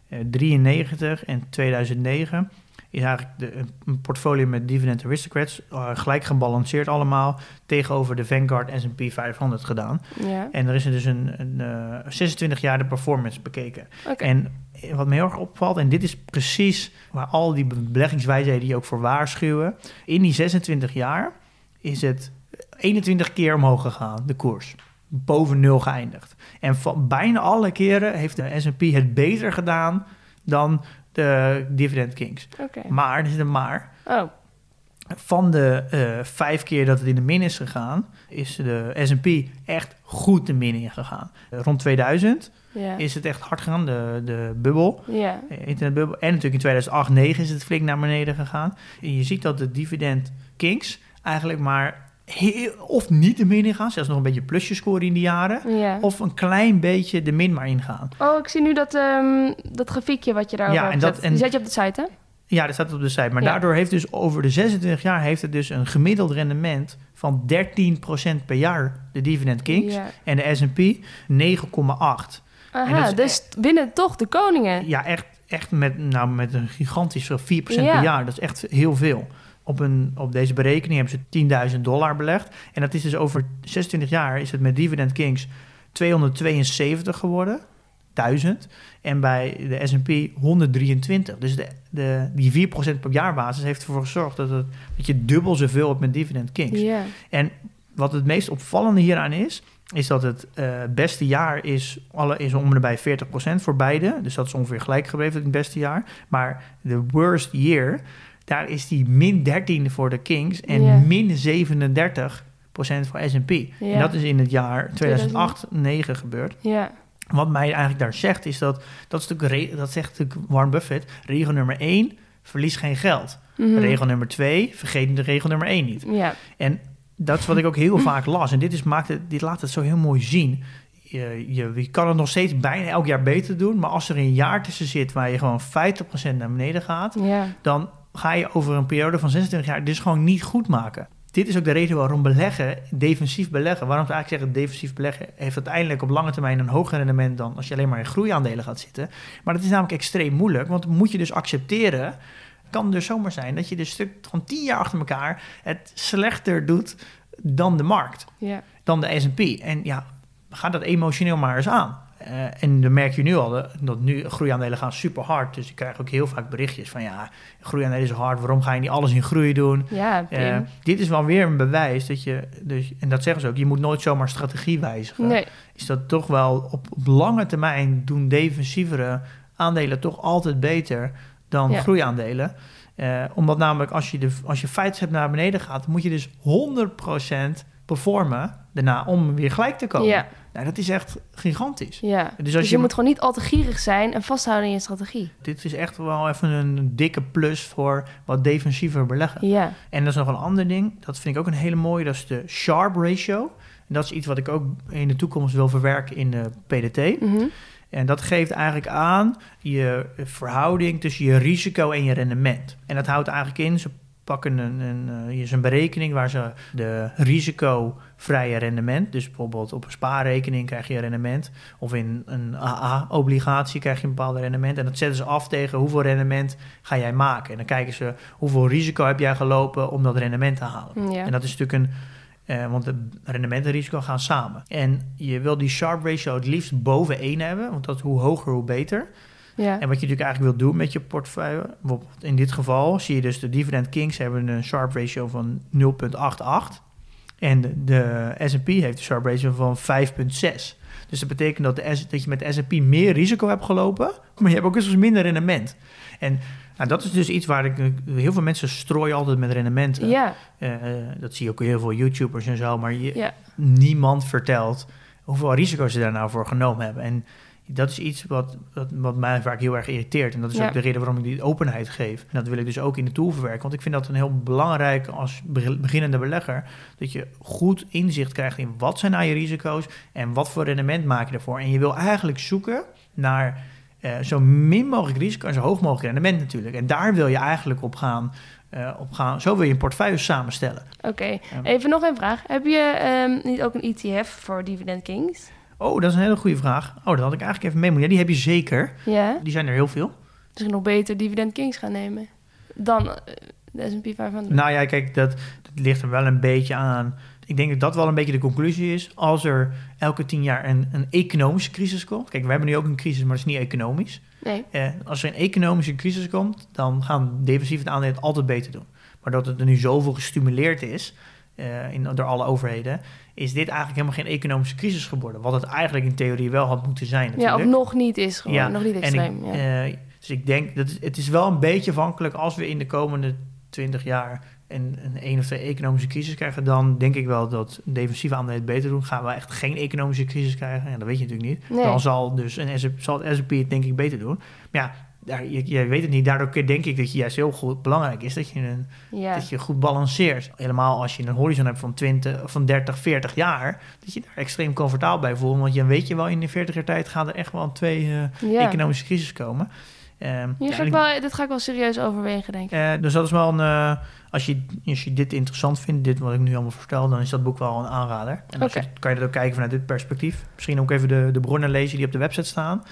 1993 en 2009. Is eigenlijk de, een portfolio met dividend aristocrats, eh, gelijk gebalanceerd allemaal, tegenover de Vanguard S&P 500 gedaan. Ja, En er is dus een, een eh, 26 jaar de performance bekeken. En wat me heel erg opvalt, en dit is precies waar al die beleggingswijsheden die ook voor waarschuwen. In die 26 jaar is het 21 keer omhoog gegaan, de koers. Boven nul geëindigd. En van bijna alle keren heeft de S&P het beter gedaan dan de dividend kings. Maar, er zit een maar. Oh, Van de eh, vijf keer dat het in de min is gegaan, is de S&P echt goed de min in gegaan. Rond 2000 ja. is het echt hard gegaan, de, de bubbel, Ja, eh, internetbubbel. En natuurlijk in 2008, 2009 is het flink naar beneden gegaan. En je ziet dat de dividend kings eigenlijk maar heel, of niet de min ingaan, zelfs nog een beetje plusje scoren in die jaren. ja. Of een klein beetje de min maar ingaan. Oh, ik zie nu dat, ehm, dat grafiekje wat je daarover Ja, hebt en dat- gezet. en- Die zet je op de site, hè? Ja, dat staat op de site. Maar Ja. daardoor heeft dus over de 26 jaar heeft het dus een gemiddeld rendement van 13% per jaar, de dividend kings. Ja. En de S&P 9,8. En Aha, dat is dus winnen toch de koningen. Ja, echt, echt met, nou, met een gigantisch veel, 4% Ja. per jaar. Dat is echt heel veel. Op, een, op deze berekening hebben ze 10.000 dollar belegd. En dat is dus over 26 jaar is het met Dividend Kings 272 geworden. 1000. En bij de S&P 123. Dus de, de, die 4% per jaar basis heeft ervoor gezorgd dat, het, dat je dubbel zoveel hebt met Dividend Kings. En wat het meest opvallende hieraan is, is dat het eh, beste jaar is, alle, is om en bij 40% voor beide. Dus dat is ongeveer gelijk gebleven in het beste jaar. Maar de worst year, daar is die min 13 voor de Kings en min 37% voor S&P. En dat is in het jaar 2008-9 gebeurd. Ja. Wat mij eigenlijk daar zegt, is dat, dat, is natuurlijk, dat zegt natuurlijk Warren Buffett, regel nummer 1, verlies geen geld. Mhm. Regel nummer 2, vergeet de regel nummer 1 niet. Ja. En dat is wat ik ook heel vaak las. En dit, is, maakt het, dit laat het zo heel mooi zien. Je, je, je kan het nog steeds bijna elk jaar beter doen. Maar als er een jaar tussen zit waar je gewoon 50% naar beneden gaat... Ja. dan ga je over een periode van 26 jaar dus gewoon niet goed maken. Dit is ook de reden waarom beleggen, defensief beleggen... waarom ze eigenlijk zeggen defensief beleggen... heeft uiteindelijk op lange termijn een hoger rendement... dan als je alleen maar in groeiaandelen gaat zitten. Maar dat is namelijk extreem moeilijk. Want moet je dus accepteren kan dus zomaar zijn dat je dus stuk van 10 jaar achter elkaar het slechter doet dan de markt, Ja. dan de S&P. En ja, ga dat emotioneel maar eens aan. Eh, en dan merk je nu al dat, nu groeiaandelen gaan super hard. Dus ik krijg ook heel vaak berichtjes van ja, groeiaandelen is hard. Waarom ga je niet alles in groei doen? Ja. Eh, dit is wel weer een bewijs dat je, dus, en dat zeggen ze ook, je moet nooit zomaar strategie wijzigen. nee. Is dat toch wel op, op lange termijn doen defensievere aandelen toch altijd beter dan Ja. groeiaandelen. Eh, omdat namelijk als je, de, als je feiten naar beneden gaat, moet je dus 100% performen daarna om weer gelijk te komen. Ja. Nou, dat is echt gigantisch. Ja. Dus Dus, je, je- moet gewoon niet al te gierig zijn en vasthouden in je strategie. Dit is echt wel even een dikke plus voor wat defensiever beleggen. Ja. En dat is nog een ander ding, dat vind ik ook een hele mooie, dat is de Sharp ratio. En dat is iets wat ik ook in de toekomst wil verwerken in de PDT. Mhm. En dat geeft eigenlijk aan je verhouding tussen je risico en je rendement. En dat houdt eigenlijk in, ze pakken een, een, eh, hier is een berekening waar ze de risicovrije rendement, dus bijvoorbeeld op een spaarrekening krijg je een rendement, of in een AA-obligatie krijg je een bepaald rendement. En dat zetten ze af tegen hoeveel rendement ga jij maken. En dan kijken ze hoeveel risico heb jij gelopen om dat rendement te halen. Ja. En dat is natuurlijk een. eh, want de rendement en risico gaan samen. En je wil die Sharp ratio het liefst boven 1 hebben. Want dat hoe hoger, hoe beter. Ja. En wat je natuurlijk eigenlijk wil doen met je portefeuille. Bijvoorbeeld in dit geval zie je dus de dividend kings hebben een Sharp ratio van 0,88. En de, S&P heeft een Sharp ratio van 5,6. Dus dat betekent dat, de S, dat je met de S&P meer risico hebt gelopen. Maar je hebt ook eens minder rendement. En nou, dat is dus iets waar ik... Heel veel mensen strooien altijd met rendementen. ja. Eh, eh, dat zie je ook heel veel YouTubers en zo. Maar je, Ja. niemand vertelt hoeveel risico's ze daar nou voor genomen hebben. En Dat is iets wat, wat, wat mij vaak heel erg irriteert. En dat is Ja. ook de reden waarom ik die openheid geef. En dat wil ik dus ook in de tool verwerken. Want ik vind dat een heel belangrijk als be- beginnende belegger. Dat je goed inzicht krijgt in wat zijn nou je risico's en wat voor rendement maak je ervoor. En je wil eigenlijk zoeken naar eh, zo min mogelijk risico en zo hoog mogelijk rendement natuurlijk. En daar wil je eigenlijk op gaan. eh, op gaan. Zo wil je een portefeuille samenstellen. Oké, even nog een vraag. Heb je ehm, niet ook een ETF voor Dividend Kings? Oh, dat is een hele goede vraag. Oh, dat had ik eigenlijk even mee moeten. Ja, die heb je zeker. Ja, Die zijn er heel veel. misschien nog beter Dividend Kings gaan nemen dan eh, de S&P 500. Nou ja, kijk, dat, dat ligt er wel een beetje aan. Ik denk dat dat wel een beetje de conclusie is. Als er elke tien jaar een, een economische crisis komt. Kijk, we hebben nu ook een crisis, maar het is niet economisch. Nee, Eh, als er een economische crisis komt, dan gaan defensieve aandelen het altijd beter doen. Maar dat het er nu zoveel gestimuleerd is eh, in, door alle overheden, is dit eigenlijk helemaal geen economische crisis geworden. Wat het eigenlijk in theorie wel had moeten zijn. ja, Natuurlijk. of nog niet is gewoon, Ja, nog niet En extreem. ik, ja. eh, dus ik denk dat het, is wel een beetje afhankelijk als we in de komende 20 jaar een, een één of twee economische crisis krijgen, dan denk ik wel dat defensieve aandelen het beter doen. Gaan we echt geen economische crisis krijgen? Ja, dat weet je natuurlijk niet. Nee. Dan zal dus een S&P zal het S&P het denk ik beter doen. Maar ja, daar, je, je weet het niet. Daardoor denk ik dat je juist heel goed belangrijk is dat je een ja. dat je goed balanceert. Helemaal als je een horizon hebt van 20, van 30, 40 jaar, dat je daar extreem comfortabel bij voelt. Want je weet je wel, in de 40 jaar tijd gaan er echt wel twee eh, ja. economische crisis komen. Hier ja, ga ik wel, dit ga ik wel serieus overwegen, denk ik. eh, dus dat is wel een. eh, als, je, als je dit interessant vindt, dit wat ik nu allemaal vertel, dan is dat boek wel een aanrader. En je, kan je dat ook kijken vanuit dit perspectief. Misschien ook even de, de bronnen lezen die op de website staan.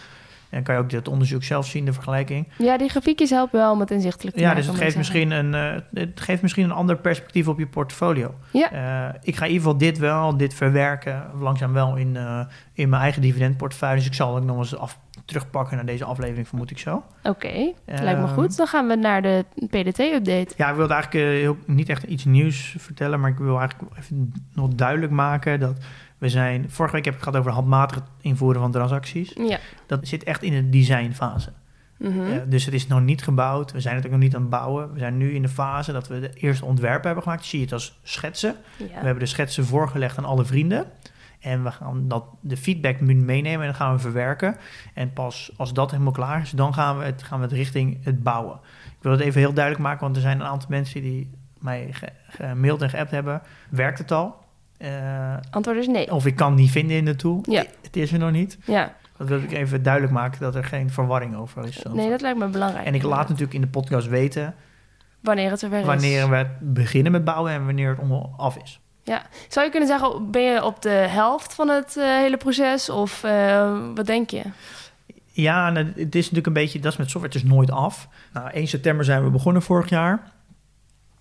En kan je ook dat onderzoek zelf zien, de vergelijking. Ja, die grafiekjes helpen wel om het inzichtelijk te Ja, maken. dus het geeft, zeggen. misschien een, eh, het geeft misschien een ander perspectief op je portfolio. Ja. Eh, ik ga in ieder geval dit wel, dit verwerken, langzaam wel in, eh, in mijn eigen dividendportefeuille. Dus ik zal het nog eens af, terugpakken naar deze aflevering, vermoed ik zo. Oké, lijkt me Ehm, goed. Dan gaan we naar de PDT-update. Ja, ik wilde eigenlijk heel, niet echt iets nieuws vertellen, maar ik wil eigenlijk even nog duidelijk maken dat we zijn... Vorige week heb ik het gehad over handmatig invoeren van transacties. Ja. Dat zit echt in de designfase. Mhm. Eh, dus het is nog niet gebouwd. We zijn het ook nog niet aan het bouwen. We zijn nu in de fase dat we de eerste ontwerpen hebben gemaakt. Zie je het als schetsen. ja. We hebben de schetsen voorgelegd aan alle vrienden. En we gaan dat, de feedback meenemen en dan gaan we verwerken. En pas als dat helemaal klaar is, dan gaan we het, gaan we het richting het bouwen. Ik wil het even heel duidelijk maken, want er zijn een aantal mensen die mij ge- gemaild en geappt hebben. Werkt het al? Eh, Antwoord is nee. of ik kan niet vinden in de tool. Ja. Het is er nog niet. Ja, Dat wil ik even duidelijk maken, dat er geen verwarring over is. nee, dat lijkt me belangrijk. En ik laat natuurlijk in de podcast weten Wanneer het zover is. wanneer we beginnen met bouwen en wanneer het af is. Zou je kunnen zeggen, ben je op de helft van het eh, hele proces? Of eh, wat denk je? Ja, het het is natuurlijk een beetje, dat is met software, het is nooit af. Nou, 1 september zijn we begonnen vorig jaar.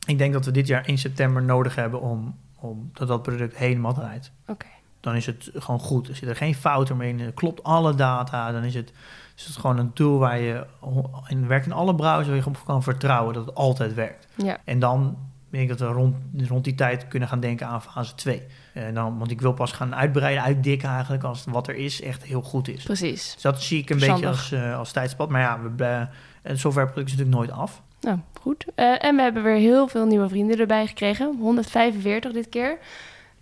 Ik denk dat we dit jaar 1 september nodig hebben om, om dat dat product helemaal draait. Oké. Dan is het gewoon goed. Er zit er geen fouten meer in, er klopt alle data. Dan is het, is het gewoon een tool waar je, en werkt in alle browsers, waar je op kan vertrouwen dat het altijd werkt. Ja. En dan denk ik dat we rond, rond die tijd kunnen gaan denken aan fase 2. En dan, want ik wil pas gaan uitbreiden, uitdikken eigenlijk, als wat er is echt heel goed is. Precies. Dus dat zie ik een beetje als, eh, als tijdspad. Maar ja, we, eh, een softwareproduct is natuurlijk nooit af. Nou, goed. Eh, en we hebben weer heel veel nieuwe vrienden erbij gekregen. 145 dit keer.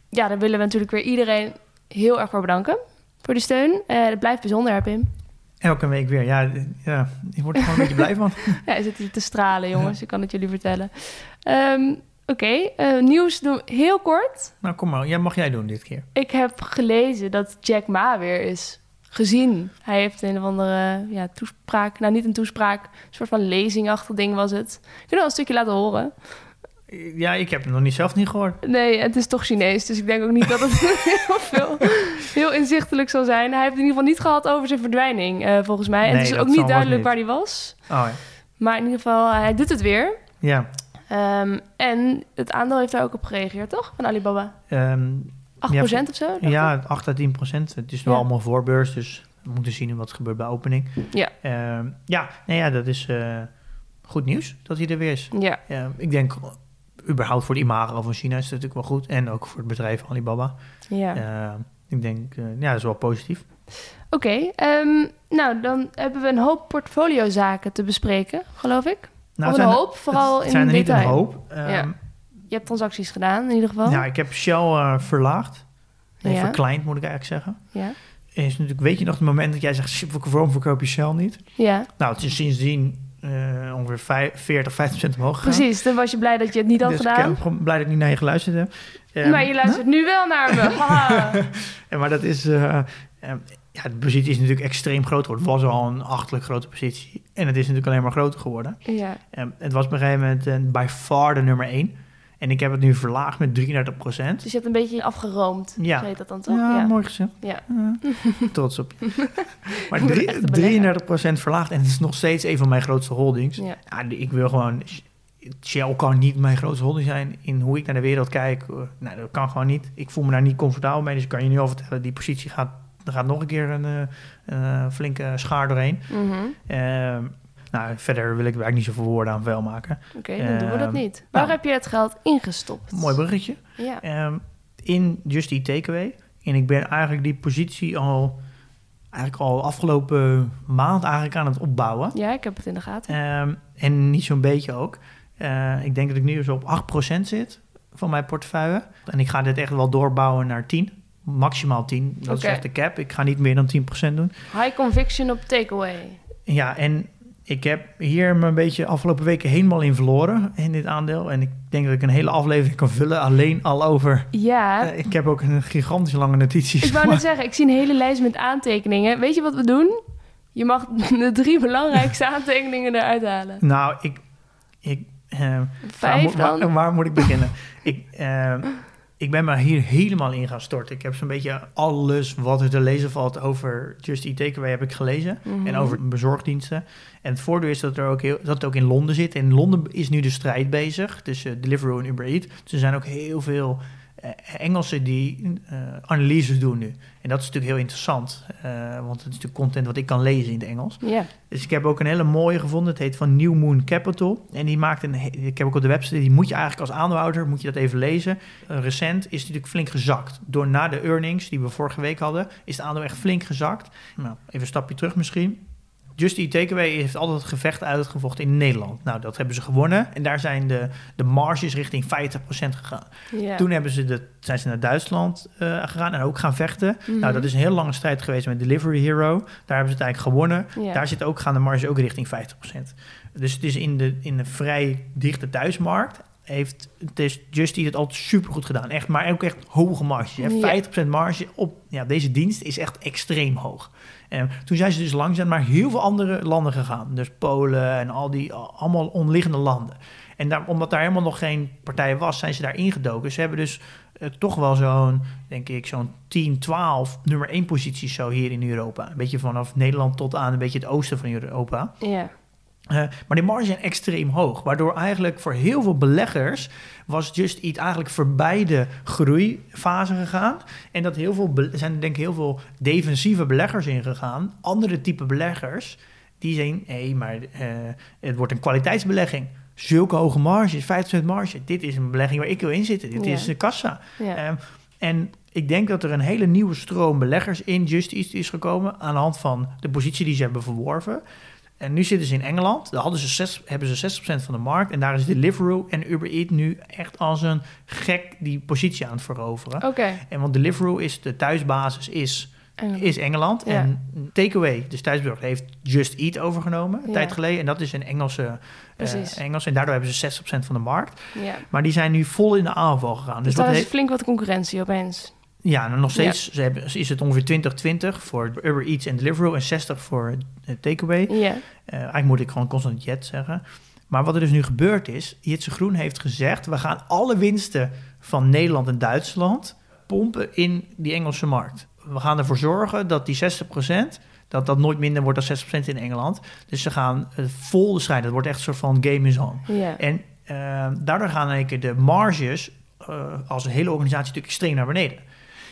Ja, daar willen we natuurlijk weer iedereen heel erg voor bedanken. Voor de steun. Eh het blijft bijzonder, hè, Pim? Elke week weer. Ja, ja ik word er gewoon een beetje blij van. Ja, hij zit hier te stralen, jongens. Ik kan het jullie vertellen. Ehm, Oké, eh, nieuws doen heel kort. Nou, kom maar. Ja, mag jij doen dit keer. Ik heb gelezen dat Jack Ma weer is gezien. Hij heeft een of andere ja, toespraak, nou niet een toespraak, een soort van lezingachtig ding was het. Wil wel een stukje laten horen. Ja, ik heb het nog niet zelf niet gehoord. Nee, het is toch Chinees, dus ik denk ook niet dat het heel veel, heel inzichtelijk zal zijn. Hij heeft het in ieder geval niet gehad over zijn verdwijning, eh, volgens mij. en het is ook niet duidelijk niet. waar hij was. Oh ja. Maar in ieder geval, hij doet het weer. Ja. Ehm, en het aandeel heeft daar ook op gereageerd, toch? Van Alibaba. ehm, 8% of zo? ik? ja, 8 à 10 procent. Het is wel Ja. allemaal voorbeurs, dus we moeten zien wat er gebeurt bij opening. Ja. Ehm, ja, nee, ja, dat is eh, goed nieuws dat hij er weer is. Ja, Ja, ik denk, überhaupt voor de imago van China is het natuurlijk wel goed. En ook voor het bedrijf Alibaba. ja. Eh, ik denk, eh, ja, dat is wel positief. Oké, ehm, nou dan hebben we een hoop portfoliozaken te bespreken, geloof ik. Nou, of een hoop, vooral het in zijn er niet detail. een hoop. Ehm, Ja. Je hebt transacties gedaan, in ieder geval. Ja, ik heb Shell eh, verlaagd. Nee, Ja. verkleind moet ik eigenlijk zeggen. Ja. is natuurlijk, weet je nog het moment dat jij zegt, "Shit, waarom verkoop je Shell niet? Ja, Nou, het is sindsdien eh, ongeveer vijf- 40, 50% omhoog gegaan. precies. Toen was je blij dat je het niet had dus gedaan. ik ben blij dat ik niet naar je geluisterd heb. Maar je luistert nu wel naar me. Ja, maar dat is... eh, ja, de positie is natuurlijk extreem groot geworden. Het was al een achtelijk grote positie. En het is natuurlijk alleen maar groter geworden. ja. Eh, het was op een gegeven moment eh, by far de nummer één. En ik heb het nu verlaagd met 33 procent. Dus je hebt een beetje afgeroomd. Ja. Zo heet dat dan toch? Ja, mooi gezegd. Ja. Ja, trots op je. maar Ik ben drie- echt een belegger. 33% verlaagd. En het is nog steeds een van mijn grootste holdings. Ja. Ja, ik wil gewoon... Shell kan niet mijn grootste holding zijn in hoe ik naar de wereld kijk. Uh, Nou, dat kan gewoon niet. Ik voel me daar niet comfortabel mee. Dus ik kan je nu al vertellen, die positie gaat... Er gaat nog een keer een, eh, een eh, flinke schaar doorheen. Mhm. Ehm, nou, verder wil ik er eigenlijk niet zoveel woorden aan vuil maken. Oké, dan doen we dat Ehm, niet. Waar nou. heb je het geld ingestopt? Mooi bruggetje. Ja. Ehm, in Just Eat Takeaway. En ik ben eigenlijk die positie al... Eigenlijk al afgelopen maand eigenlijk aan het opbouwen. ja, ik heb het in de gaten. Ehm, en niet zo'n beetje ook. Eh, ik denk dat ik nu zo op 8% zit van mijn portefeuille. En ik ga dit echt wel doorbouwen naar 10. Maximaal 10. Dat Oké. is echt de cap. Ik ga niet meer dan 10% doen. High conviction op takeaway. Ja, en ik heb hier me een beetje afgelopen weken helemaal in verloren in dit aandeel. En ik denk dat ik een hele aflevering kan vullen alleen al over... Ja, Eh, ik heb ook een gigantisch lange notities. ik wou net zeggen, ik zie een hele lijst met aantekeningen. Weet je wat we doen? Je mag de drie belangrijkste aantekeningen eruit halen. Nou, ik... ik eh, waar, Vijf waar moet ik beginnen? ik, eh, ik ben me hier helemaal in gaan storten. Ik heb zo'n beetje alles wat er te lezen valt over Just Eat Takeaway heb ik gelezen. Mhm. En over bezorgdiensten. En het voordeel is dat, er ook heel, dat het ook in Londen zit. En in Londen is nu de strijd bezig tussen Deliveroo en Uber Eats. Dus er zijn ook heel veel Engelsen die eh, analyses doen nu. En dat is natuurlijk heel interessant. eh, want het is natuurlijk content wat ik kan lezen in het Engels. Ja, Dus ik heb ook een hele mooie gevonden. Het heet van New Moon Capital. En die maakt een. Ik heb ook op de website. Die moet je eigenlijk als aandeelhouder moet je dat even lezen. Eh, recent is het natuurlijk flink gezakt. Door na de earnings die we vorige week hadden, is het aandeel echt flink gezakt. Nou, even een stapje terug misschien. Just Eat Takeaway heeft altijd het gevecht uitgevochten in Nederland. Nou, dat hebben ze gewonnen. En daar zijn de, de marges richting 50% gegaan. Toen hebben ze de, zijn ze naar Duitsland eh, gegaan en ook gaan vechten. Mhm. Nou, dat is een heel lange strijd geweest met Delivery Hero. Daar hebben ze het eigenlijk gewonnen. Daar zit ook, gaan de marges ook richting 50%. Dus het is in de, in de vrij dichte thuismarkt. Heeft het is Just Eat het altijd supergoed gedaan. Echt, maar ook echt hoge Ja. hebt 50% marge op ja, deze dienst is echt extreem hoog. En toen zijn ze dus langzaam naar heel veel andere landen gegaan. Dus Polen en al die allemaal onliggende landen. En daar, omdat daar helemaal nog geen partij was, zijn ze daar ingedoken. Ze hebben dus eh, toch wel zo'n, denk ik, zo'n 10, 12 nummer 1 posities zo hier in Europa. Een beetje vanaf Nederland tot aan een beetje het oosten van Europa. Ja. Eh, maar die marges zijn extreem hoog. Waardoor eigenlijk voor heel veel beleggers was Just Eat eigenlijk voorbij de groeifase gegaan. En dat heel veel, zijn denk ik heel veel defensieve beleggers ingegaan. Andere type beleggers, die zijn, hé, maar eh, het wordt een kwaliteitsbelegging. Zulke hoge marges, 50% marge. Dit is een belegging waar ik wil inzitten. Dit Ja. is een kassa. Ja. Ehm, en ik denk dat er een hele nieuwe stroom beleggers in Just Eat is gekomen aan de hand van de positie die ze hebben verworven. En nu zitten ze in Engeland. Daar hadden ze zes, hebben ze 60% van de markt. En daar is Deliveroo en Uber Eats nu echt als een gek die positie aan het veroveren. Oké. En want Deliveroo is de thuisbasis is, Engeland. is Engeland. Ja. En Takeaway, dus thuisbezorgd, heeft Just Eat overgenomen een Ja. tijd geleden. En dat is een Engelse, Precies. Engels. En daardoor hebben ze 60% van de markt. Ja. Maar die zijn nu vol in de aanval gegaan. Dus Dus daar wat is flink wat concurrentie opeens. Ja, en nog steeds ze hebben, is het ongeveer 20-20 voor Uber Eats en Deliveroo en 60 voor eh, Takeaway. Ja. Eh, eigenlijk moet ik gewoon constant Jet zeggen. Maar wat er dus nu gebeurd is, Jitse Groen heeft gezegd... we gaan alle winsten van Nederland en Duitsland pompen in die Engelse markt. We gaan ervoor zorgen dat die 60%, dat dat nooit minder wordt dan 60% in Engeland. Dus ze gaan eh, vol de strijd. Dat wordt echt een soort van game is on. En daardoor gaan in één keer de marges als een hele organisatie natuurlijk extreem naar beneden.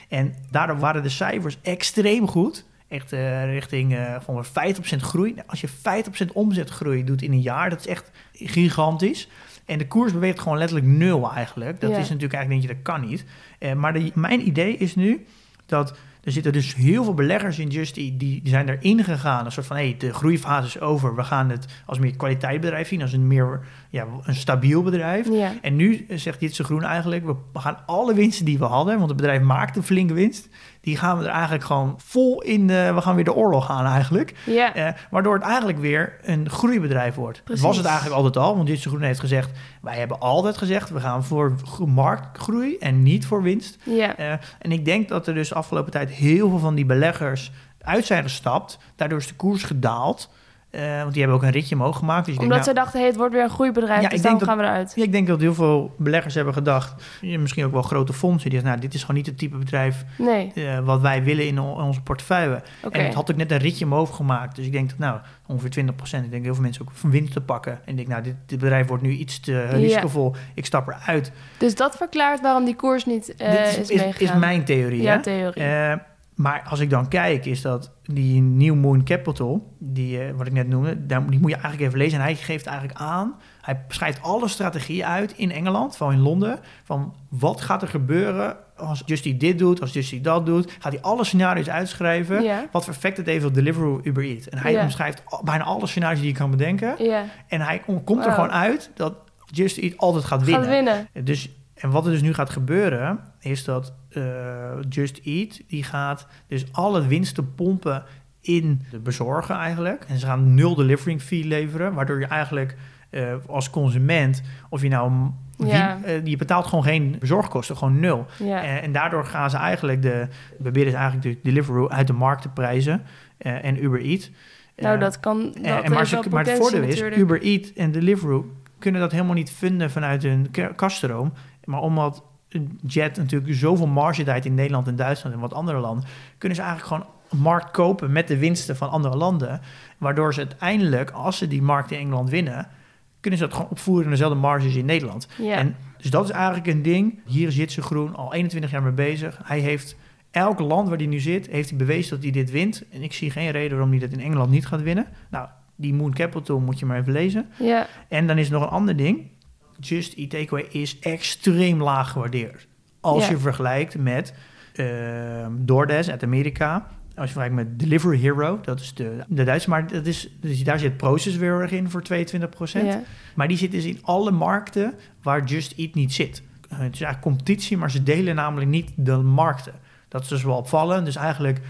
En daardoor waren de cijfers extreem goed. Echt eh, richting eh van 50% groei. Nou, Als je 50% omzetgroei doet in een jaar, dat is echt gigantisch. En de koers beweegt gewoon letterlijk nul eigenlijk. Dat Ja. is natuurlijk eigenlijk, denk je, dat kan niet. Eh, maar de, mijn idee is nu dat er zitten dus heel veel beleggers in Just Eat, die, die zijn erin gegaan. Een soort van, hé, de groeifase is over. We gaan het als meer kwaliteitsbedrijf zien, als een meer ja, een stabiel bedrijf. Ja. En nu eh, zegt Jitse Groen eigenlijk, we we gaan alle winsten die we hadden, want het bedrijf maakt een flinke winst, die gaan we er eigenlijk gewoon vol in, de, we gaan weer de oorlog aan eigenlijk. Ja. Eh, waardoor het eigenlijk weer een groeibedrijf wordt. Precies. Was het eigenlijk altijd al, want Jitse Groen heeft gezegd... wij hebben altijd gezegd, we gaan voor gro- marktgroei en niet voor winst. ja. Eh, en ik denk dat er dus afgelopen tijd heel veel van die beleggers uit zijn gestapt. Daardoor is de koers gedaald. Eh, want die hebben ook een ritje omhoog gemaakt. Dus Omdat denk, nou, ze dachten, hey, het wordt weer een groeibedrijf, Ja, dus denk gaan we eruit. ja, ik denk dat heel veel beleggers hebben gedacht... misschien ook wel grote fondsen... die zeggen, nou, dit is gewoon niet het type bedrijf... Nee, eh, wat wij willen in, onze portefeuille. En het had ook net een ritje omhoog gemaakt. Dus ik denk dat, nou, ongeveer 20% Ik denk heel veel mensen ook van winst te pakken. En ik denk, nou, dit, dit bedrijf wordt nu iets te risicovol. Ik stap eruit. Dus dat verklaart waarom die koers niet eh, dit is, is, is, is mijn theorie, Ja, hè? theorie. Maar als ik dan kijk, is dat die New Moon Capital, die, eh, wat ik net noemde, daar, die moet je eigenlijk even lezen. En hij geeft eigenlijk aan, hij beschrijft alle strategieën uit in Engeland, van in Londen, van wat gaat er gebeuren als Justy dit doet, als Justy dat doet. Gaat hij alle scenario's uitschrijven, wat voor effect het heeft op Deliveroo Uber Eats. En hij Ja. beschrijft al- bijna alle scenario's die je kan bedenken. En hij kom- komt er gewoon uit dat Just Eat altijd gaat winnen. Gaat winnen. Dus, en wat er dus nu gaat gebeuren, is dat eh, Just Eat, die gaat dus alle winsten pompen in de bezorger eigenlijk. En ze gaan nul delivery fee leveren, waardoor je eigenlijk eh, als consument, of je nou... wie- Ja. eh, je betaalt gewoon geen bezorgkosten, gewoon nul. Ja. En daardoor gaan ze eigenlijk de... Proberen ze eigenlijk de Deliveroo uit de markt te prijzen. en Uber Eat. nou, dat kan. Dat en maar, ze, maar het voordeel is. Uber Eat en Deliveroo kunnen dat helemaal niet vinden vanuit hun kaststroom. Maar omdat Jet natuurlijk zoveel marge draait in Nederland en Duitsland en wat andere landen, kunnen ze eigenlijk gewoon een markt kopen met de winsten van andere landen. Waardoor ze uiteindelijk, als ze die markt in Engeland winnen, kunnen ze dat gewoon opvoeren in dezelfde marges in Nederland. Ja. En dus dat is eigenlijk een ding. Hier zit ze groen al 21 jaar mee bezig. Hij heeft elk land waar hij nu zit, heeft hij bewezen dat hij dit wint. En ik zie geen reden waarom hij dat in Engeland niet gaat winnen. Nou, die Moon Capital moet je maar even lezen. ja. En dan is er nog een ander ding. Just Eat Takeaway is extreem laag gewaardeerd. Als je vergelijkt met ehm DoorDash uit Amerika. Als je vergelijkt met Delivery Hero, dat is de, de Duitse, maar dat is, dus daar zit Proces weer erg in voor 22%. ja. Maar die zit dus in alle markten waar Just Eat niet zit. Het is eigenlijk competitie, maar ze delen namelijk niet de markten. Dat is dus wel opvallend. Dus eigenlijk,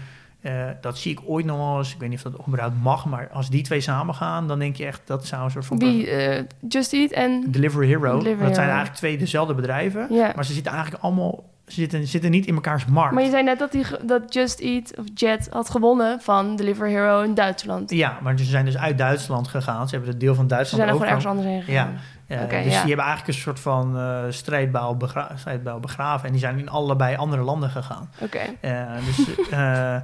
eh, dat zie ik ooit nog wel eens. Ik weet niet of dat überhaupt mag, maar als die twee samen gaan, dan denk je echt dat zou een soort van. Wie? eh, Just Eat en. Delivery Hero. Delivery dat zijn eigenlijk twee dezelfde bedrijven. Maar ze zitten eigenlijk allemaal. Ze zitten, zitten niet in mekaars markt. Maar je zei net dat, die, dat Just Eat of Jet had gewonnen van Delivery Hero in Duitsland. Ja, maar ze zijn dus uit Duitsland gegaan. Ze hebben het deel van Ze Duitsland zijn er gewoon ergens anders heen gegaan. Ja, Oké, dus ja. die hebben eigenlijk een soort van eh strijdbouw, begra strijdbouw begraven. En die zijn in allebei andere landen gegaan. Oké. Eh, dus, eh, eh,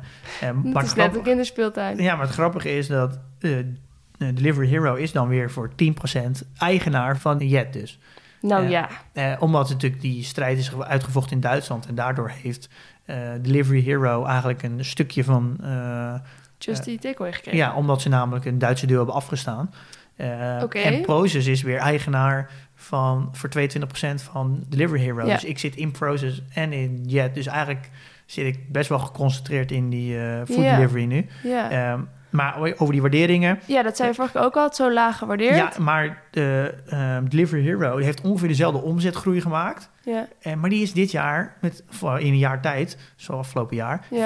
maar, het is net een kinderspeeltuin. ja, maar het grappige is dat eh, eh, Delivery Hero is dan weer voor 10% eigenaar van Jet dus. Nou Ja. Eh, omdat natuurlijk die strijd is uitgevochten in Duitsland. En daardoor heeft eh, Delivery Hero eigenlijk een stukje van... eh, Just Eh, Eat Takeaway gekregen. ja, omdat ze namelijk een Duitse deel hebben afgestaan. Eh. En Proces is weer eigenaar van voor 22% van Delivery Hero. Ja. Dus ik zit in Proces en in Jet. Dus eigenlijk zit ik best wel geconcentreerd in die eh food delivery nu. Ja. Ehm, maar over die waarderingen. ja, dat zei je vorige keer ook al. Het zo laag gewaardeerd. Ja, maar de ehm, Delivery Hero die heeft ongeveer dezelfde omzetgroei gemaakt. Ja. Eh, maar die is dit jaar, met, in een jaar tijd, zoals afgelopen jaar, Ja.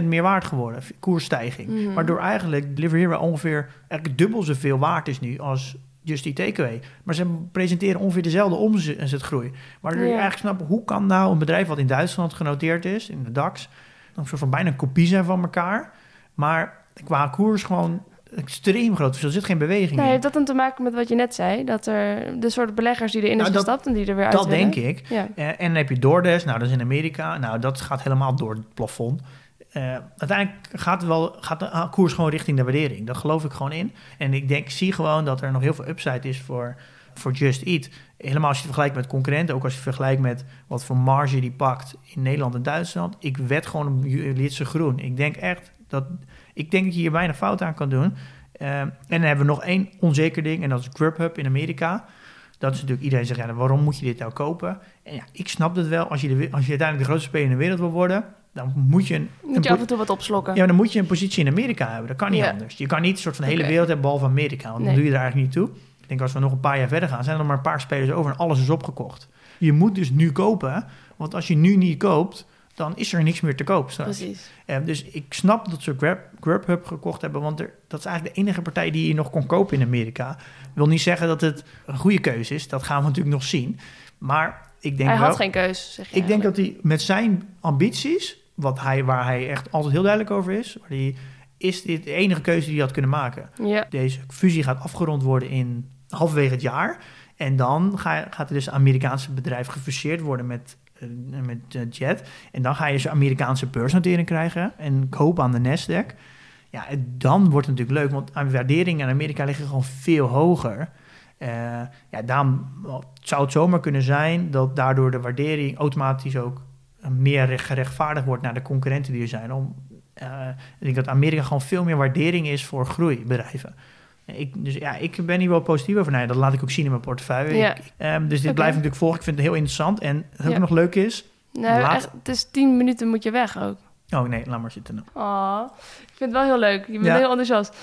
94% meer waard geworden. Koersstijging. Mhm. Waardoor eigenlijk Delivery Hero ongeveer eigenlijk dubbel zoveel waard is nu als Just Eat Takeaway. Maar ze presenteren ongeveer dezelfde omzetgroei. Waardoor je eigenlijk snapt, hoe kan nou een bedrijf wat in Duitsland genoteerd is, in de DAX, een soort van bijna een kopie zijn van elkaar, maar qua koers gewoon extreem groot verschil. Er zit geen beweging Nou, in. heeft dat dan te maken met wat je net zei? Dat er de soort beleggers die erin Nou, is dat- gestapt en die er weer uit Dat willen? denk ik. Ja. Eh, en dan heb je DoorDash, nou dat is in Amerika. Nou, dat gaat helemaal door het plafond. Eh, uiteindelijk gaat, wel, gaat de ah, koers gewoon richting de waardering. Dat geloof ik gewoon in. En ik denk, zie gewoon dat er nog heel veel upside is voor, voor Just Eat. Helemaal als je het vergelijkt met concurrenten. Ook als je het vergelijkt met wat voor marge die pakt in Nederland en Duitsland. Ik wed gewoon op Litse Groen. Ik denk echt dat, ik denk dat je hier bijna fout aan kan doen. Eh, en dan hebben we nog één onzeker ding. En dat is Grubhub in Amerika. Dat is natuurlijk iedereen zegt, ja, waarom moet je dit nou kopen? En ja, ik snap het wel. Als je, de, als je uiteindelijk de grootste speler in de wereld wil worden, dan moet je een, Moet een je af en toe wat opslokken. ja, dan moet je een positie in Amerika hebben. Dat kan niet Ja. anders. Je kan niet een soort van de hele wereld hebben behalve Amerika. Want Nee. dan doe je er eigenlijk niet toe. Ik denk als we nog een paar jaar verder gaan, zijn er nog maar een paar spelers over en alles is opgekocht. Je moet dus nu kopen. Want als je nu niet koopt, dan is er niks meer te koop straks. Precies. Eh, dus ik snap dat ze Grab, Grubhub gekocht hebben, want er, dat is eigenlijk de enige partij die je nog kon kopen in Amerika. wil niet zeggen dat het een goede keuze is, dat gaan we natuurlijk nog zien. Maar ik denk Hij wel, had geen keus, zeg ik denk dat hij met zijn ambities, wat hij, waar hij echt altijd heel duidelijk over is, waar is dit de enige keuze die hij had kunnen maken. Ja, Deze fusie gaat afgerond worden in halverwege het jaar. En dan ga, gaat er dus een Amerikaanse bedrijf gefuseerd worden met, met eh, Jet. En dan ga je een Amerikaanse beursnotering krijgen en kopen aan de Nasdaq. Ja, dan wordt het natuurlijk leuk, want aan waarderingen in Amerika liggen gewoon veel hoger. Eh, ja, daarom zou het zomaar kunnen zijn dat daardoor de waardering automatisch ook eh, meer recht- gerechtvaardigd wordt naar de concurrenten die er zijn. Om, eh, ik denk dat Amerika gewoon veel meer waardering is voor groeibedrijven. Ik, dus ja, ik ben hier wel positief over. Nou ja, dat laat ik ook zien in mijn portefeuille. Ja. Ik- ehm, dus dit Oké. blijf ik natuurlijk volgen. Ik vind het heel interessant. En wat ook nog leuk is... nou, Laat- echt, het is tien minuten moet je weg ook. Oh nee, laat maar zitten. Oh, ik vind het wel heel leuk. Je bent Ja. heel enthousiast.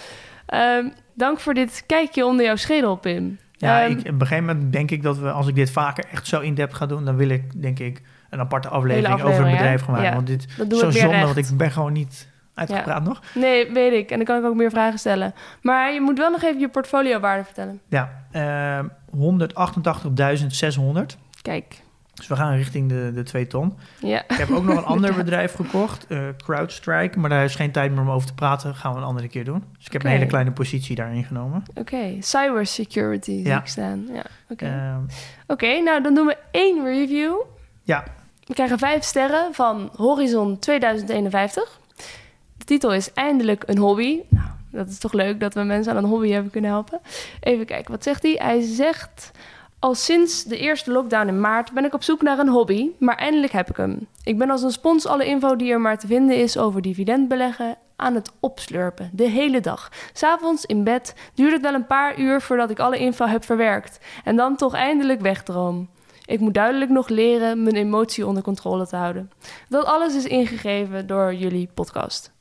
Ehm, dank voor dit kijkje onder jouw schedel, Pim. Ja, Ehm, ik, op een gegeven moment denk ik dat we, als ik dit vaker echt zo in-depth ga doen... dan wil ik, denk ik, een aparte aflevering, over een hè? bedrijf gaan maken. Want dit Dat is zo zonde, recht. want ik ben gewoon niet uitgepraat nog. Nee, weet ik. En dan kan ik ook meer vragen stellen. Maar je moet wel nog even je portfoliowaarde vertellen. Ja, ehm 188.600. Kijk. Dus we gaan richting de, de 2 ton. Ja. Ik heb ook nog een ander bedrijf gekocht, eh CrowdStrike. Maar daar is geen tijd meer om over te praten. gaan we een andere keer doen. Dus ik heb een hele kleine positie daarin genomen. Oké. Cybersecurity zie Ja. ik staan. Ja. Oké. Ehm, Oké, nou dan doen we één review. ja, We krijgen vijf sterren van Horizon 2051. Titel is Eindelijk een hobby. Nou, dat is toch leuk dat we mensen aan een hobby hebben kunnen helpen. Even kijken, wat zegt hij? Hij zegt... Al sinds de eerste lockdown in maart ben ik op zoek naar een hobby, maar eindelijk heb ik hem. Ik ben als een spons alle info die er maar te vinden is over dividendbeleggen aan het opslurpen, de hele dag. S'avonds in bed duurt het wel een paar uur voordat ik alle info heb verwerkt en dan toch eindelijk wegdroom. Ik moet duidelijk nog leren mijn emotie onder controle te houden. Dat alles is ingegeven door jullie podcast.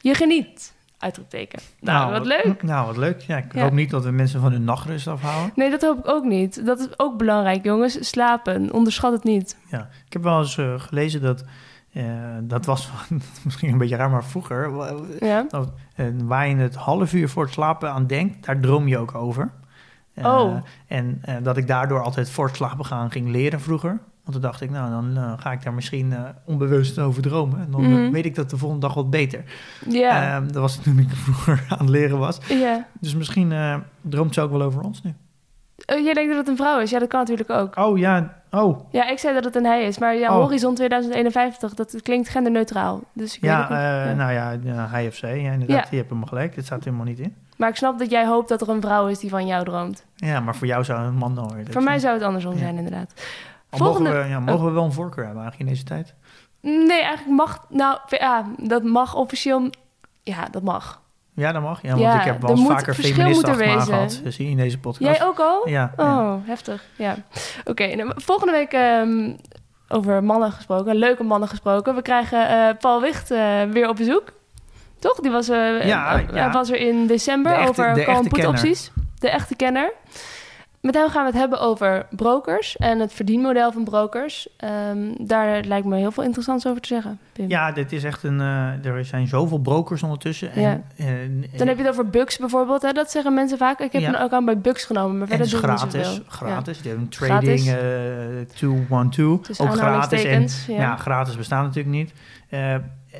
Je geniet, uitroepteken. Nou, wat leuk. Nou, wat leuk. Ja, ik Ja. hoop niet dat we mensen van hun nachtrust afhouden. Nee, dat hoop ik ook niet. Dat is ook belangrijk, jongens. Slapen, onderschat het niet. Ja, ik heb wel eens eh, gelezen dat... eh, dat was misschien een beetje raar, maar vroeger... Ja? eh, waar je het half uur voor het slapen aan denkt, daar droom je ook over. Oh. En dat ik daardoor altijd voor het slapen gaan ging leren vroeger. Want toen dacht ik, nou, dan eh, ga ik daar misschien eh, onbewust over dromen. En dan eh, Mhm. weet ik dat de volgende dag wat beter. Ja. Ehm, dat was toen ik vroeger aan het leren was. ja. Dus misschien droomt ze ook wel over ons nu. Oh, jij denkt dat het een vrouw is? Ja, dat kan natuurlijk ook. Oh ja, oh. Ja, ik zei dat het een hij is. Maar ja, Oh. Horizon 2051, dat klinkt genderneutraal. Dus ik weet Ja, het niet. Ja. nou ja, hij of zij. Ja, inderdaad, Ja. je hebt hem gelijk. Dit staat helemaal niet in. Maar ik snap dat jij hoopt dat er een vrouw is die van jou droomt. Ja, maar voor jou zou een man dan worden. Voor mij zou het andersom zijn, inderdaad. Volgende- mogen we, ja, mogen we wel een voorkeur hebben eigenlijk in deze tijd? Nee, eigenlijk mag... Nou, ja, dat mag officieel... Ja, dat mag. Ja, dat mag. Ja, want Ja, ik heb wel eens vaker feministen gehad. Zie je in deze podcast. Jij ook al? Ja, ja. Oh, heftig. Ja. Oké, nou, volgende week ehm, over mannen gesproken, leuke mannen gesproken. We krijgen eh, Paul Wicht eh, weer op bezoek. Toch? Die was, eh, Ja, eh, was er in december De echte- over de opties. De echte kenner. Met hem gaan we het hebben over brokers en het verdienmodel van brokers. Ehm, daar lijkt me heel veel interessants over te zeggen. Pim. Ja, dit is echt een... eh, er zijn zoveel brokers ondertussen. En, Ja. eh, Dan heb je het over Bucks bijvoorbeeld. Hè? Dat zeggen mensen vaak. Ik heb Ja. een account bij Bucks genomen, maar verder is gratis. Gratis. Die hebben een trading eh 212. Tussen Ook gratis. En, ja. ja. gratis bestaat natuurlijk niet. Eh,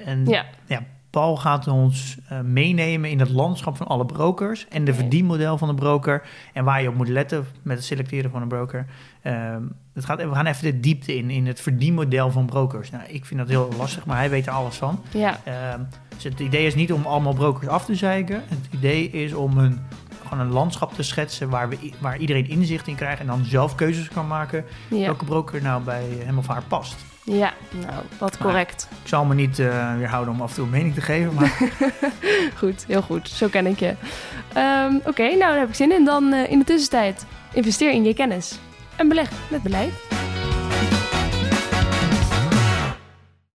en Ja. ja, Paul gaat ons eh, meenemen in het landschap van alle brokers en de verdienmodel van de broker en waar je op moet letten met het selecteren van een broker. Ehm, het gaat, we gaan even de diepte in, in het verdienmodel van brokers. Nou, ik vind dat heel lastig, maar hij weet er alles van. Ja, Ehm, dus het idee is niet om allemaal brokers af te zeiken. Het idee is om een, gewoon een landschap te schetsen waar, we, waar iedereen inzicht in krijgt en dan zelf keuzes kan maken ja. welke broker nou bij hem of haar past. Ja, nou, wat correct. Ik zal me niet eh weerhouden om af en toe een mening te geven, maar Goed, heel goed. Zo ken ik je. Ehm, Oké, nou daar heb ik zin in. Dan eh, in de tussentijd investeer in je kennis en beleg met beleid.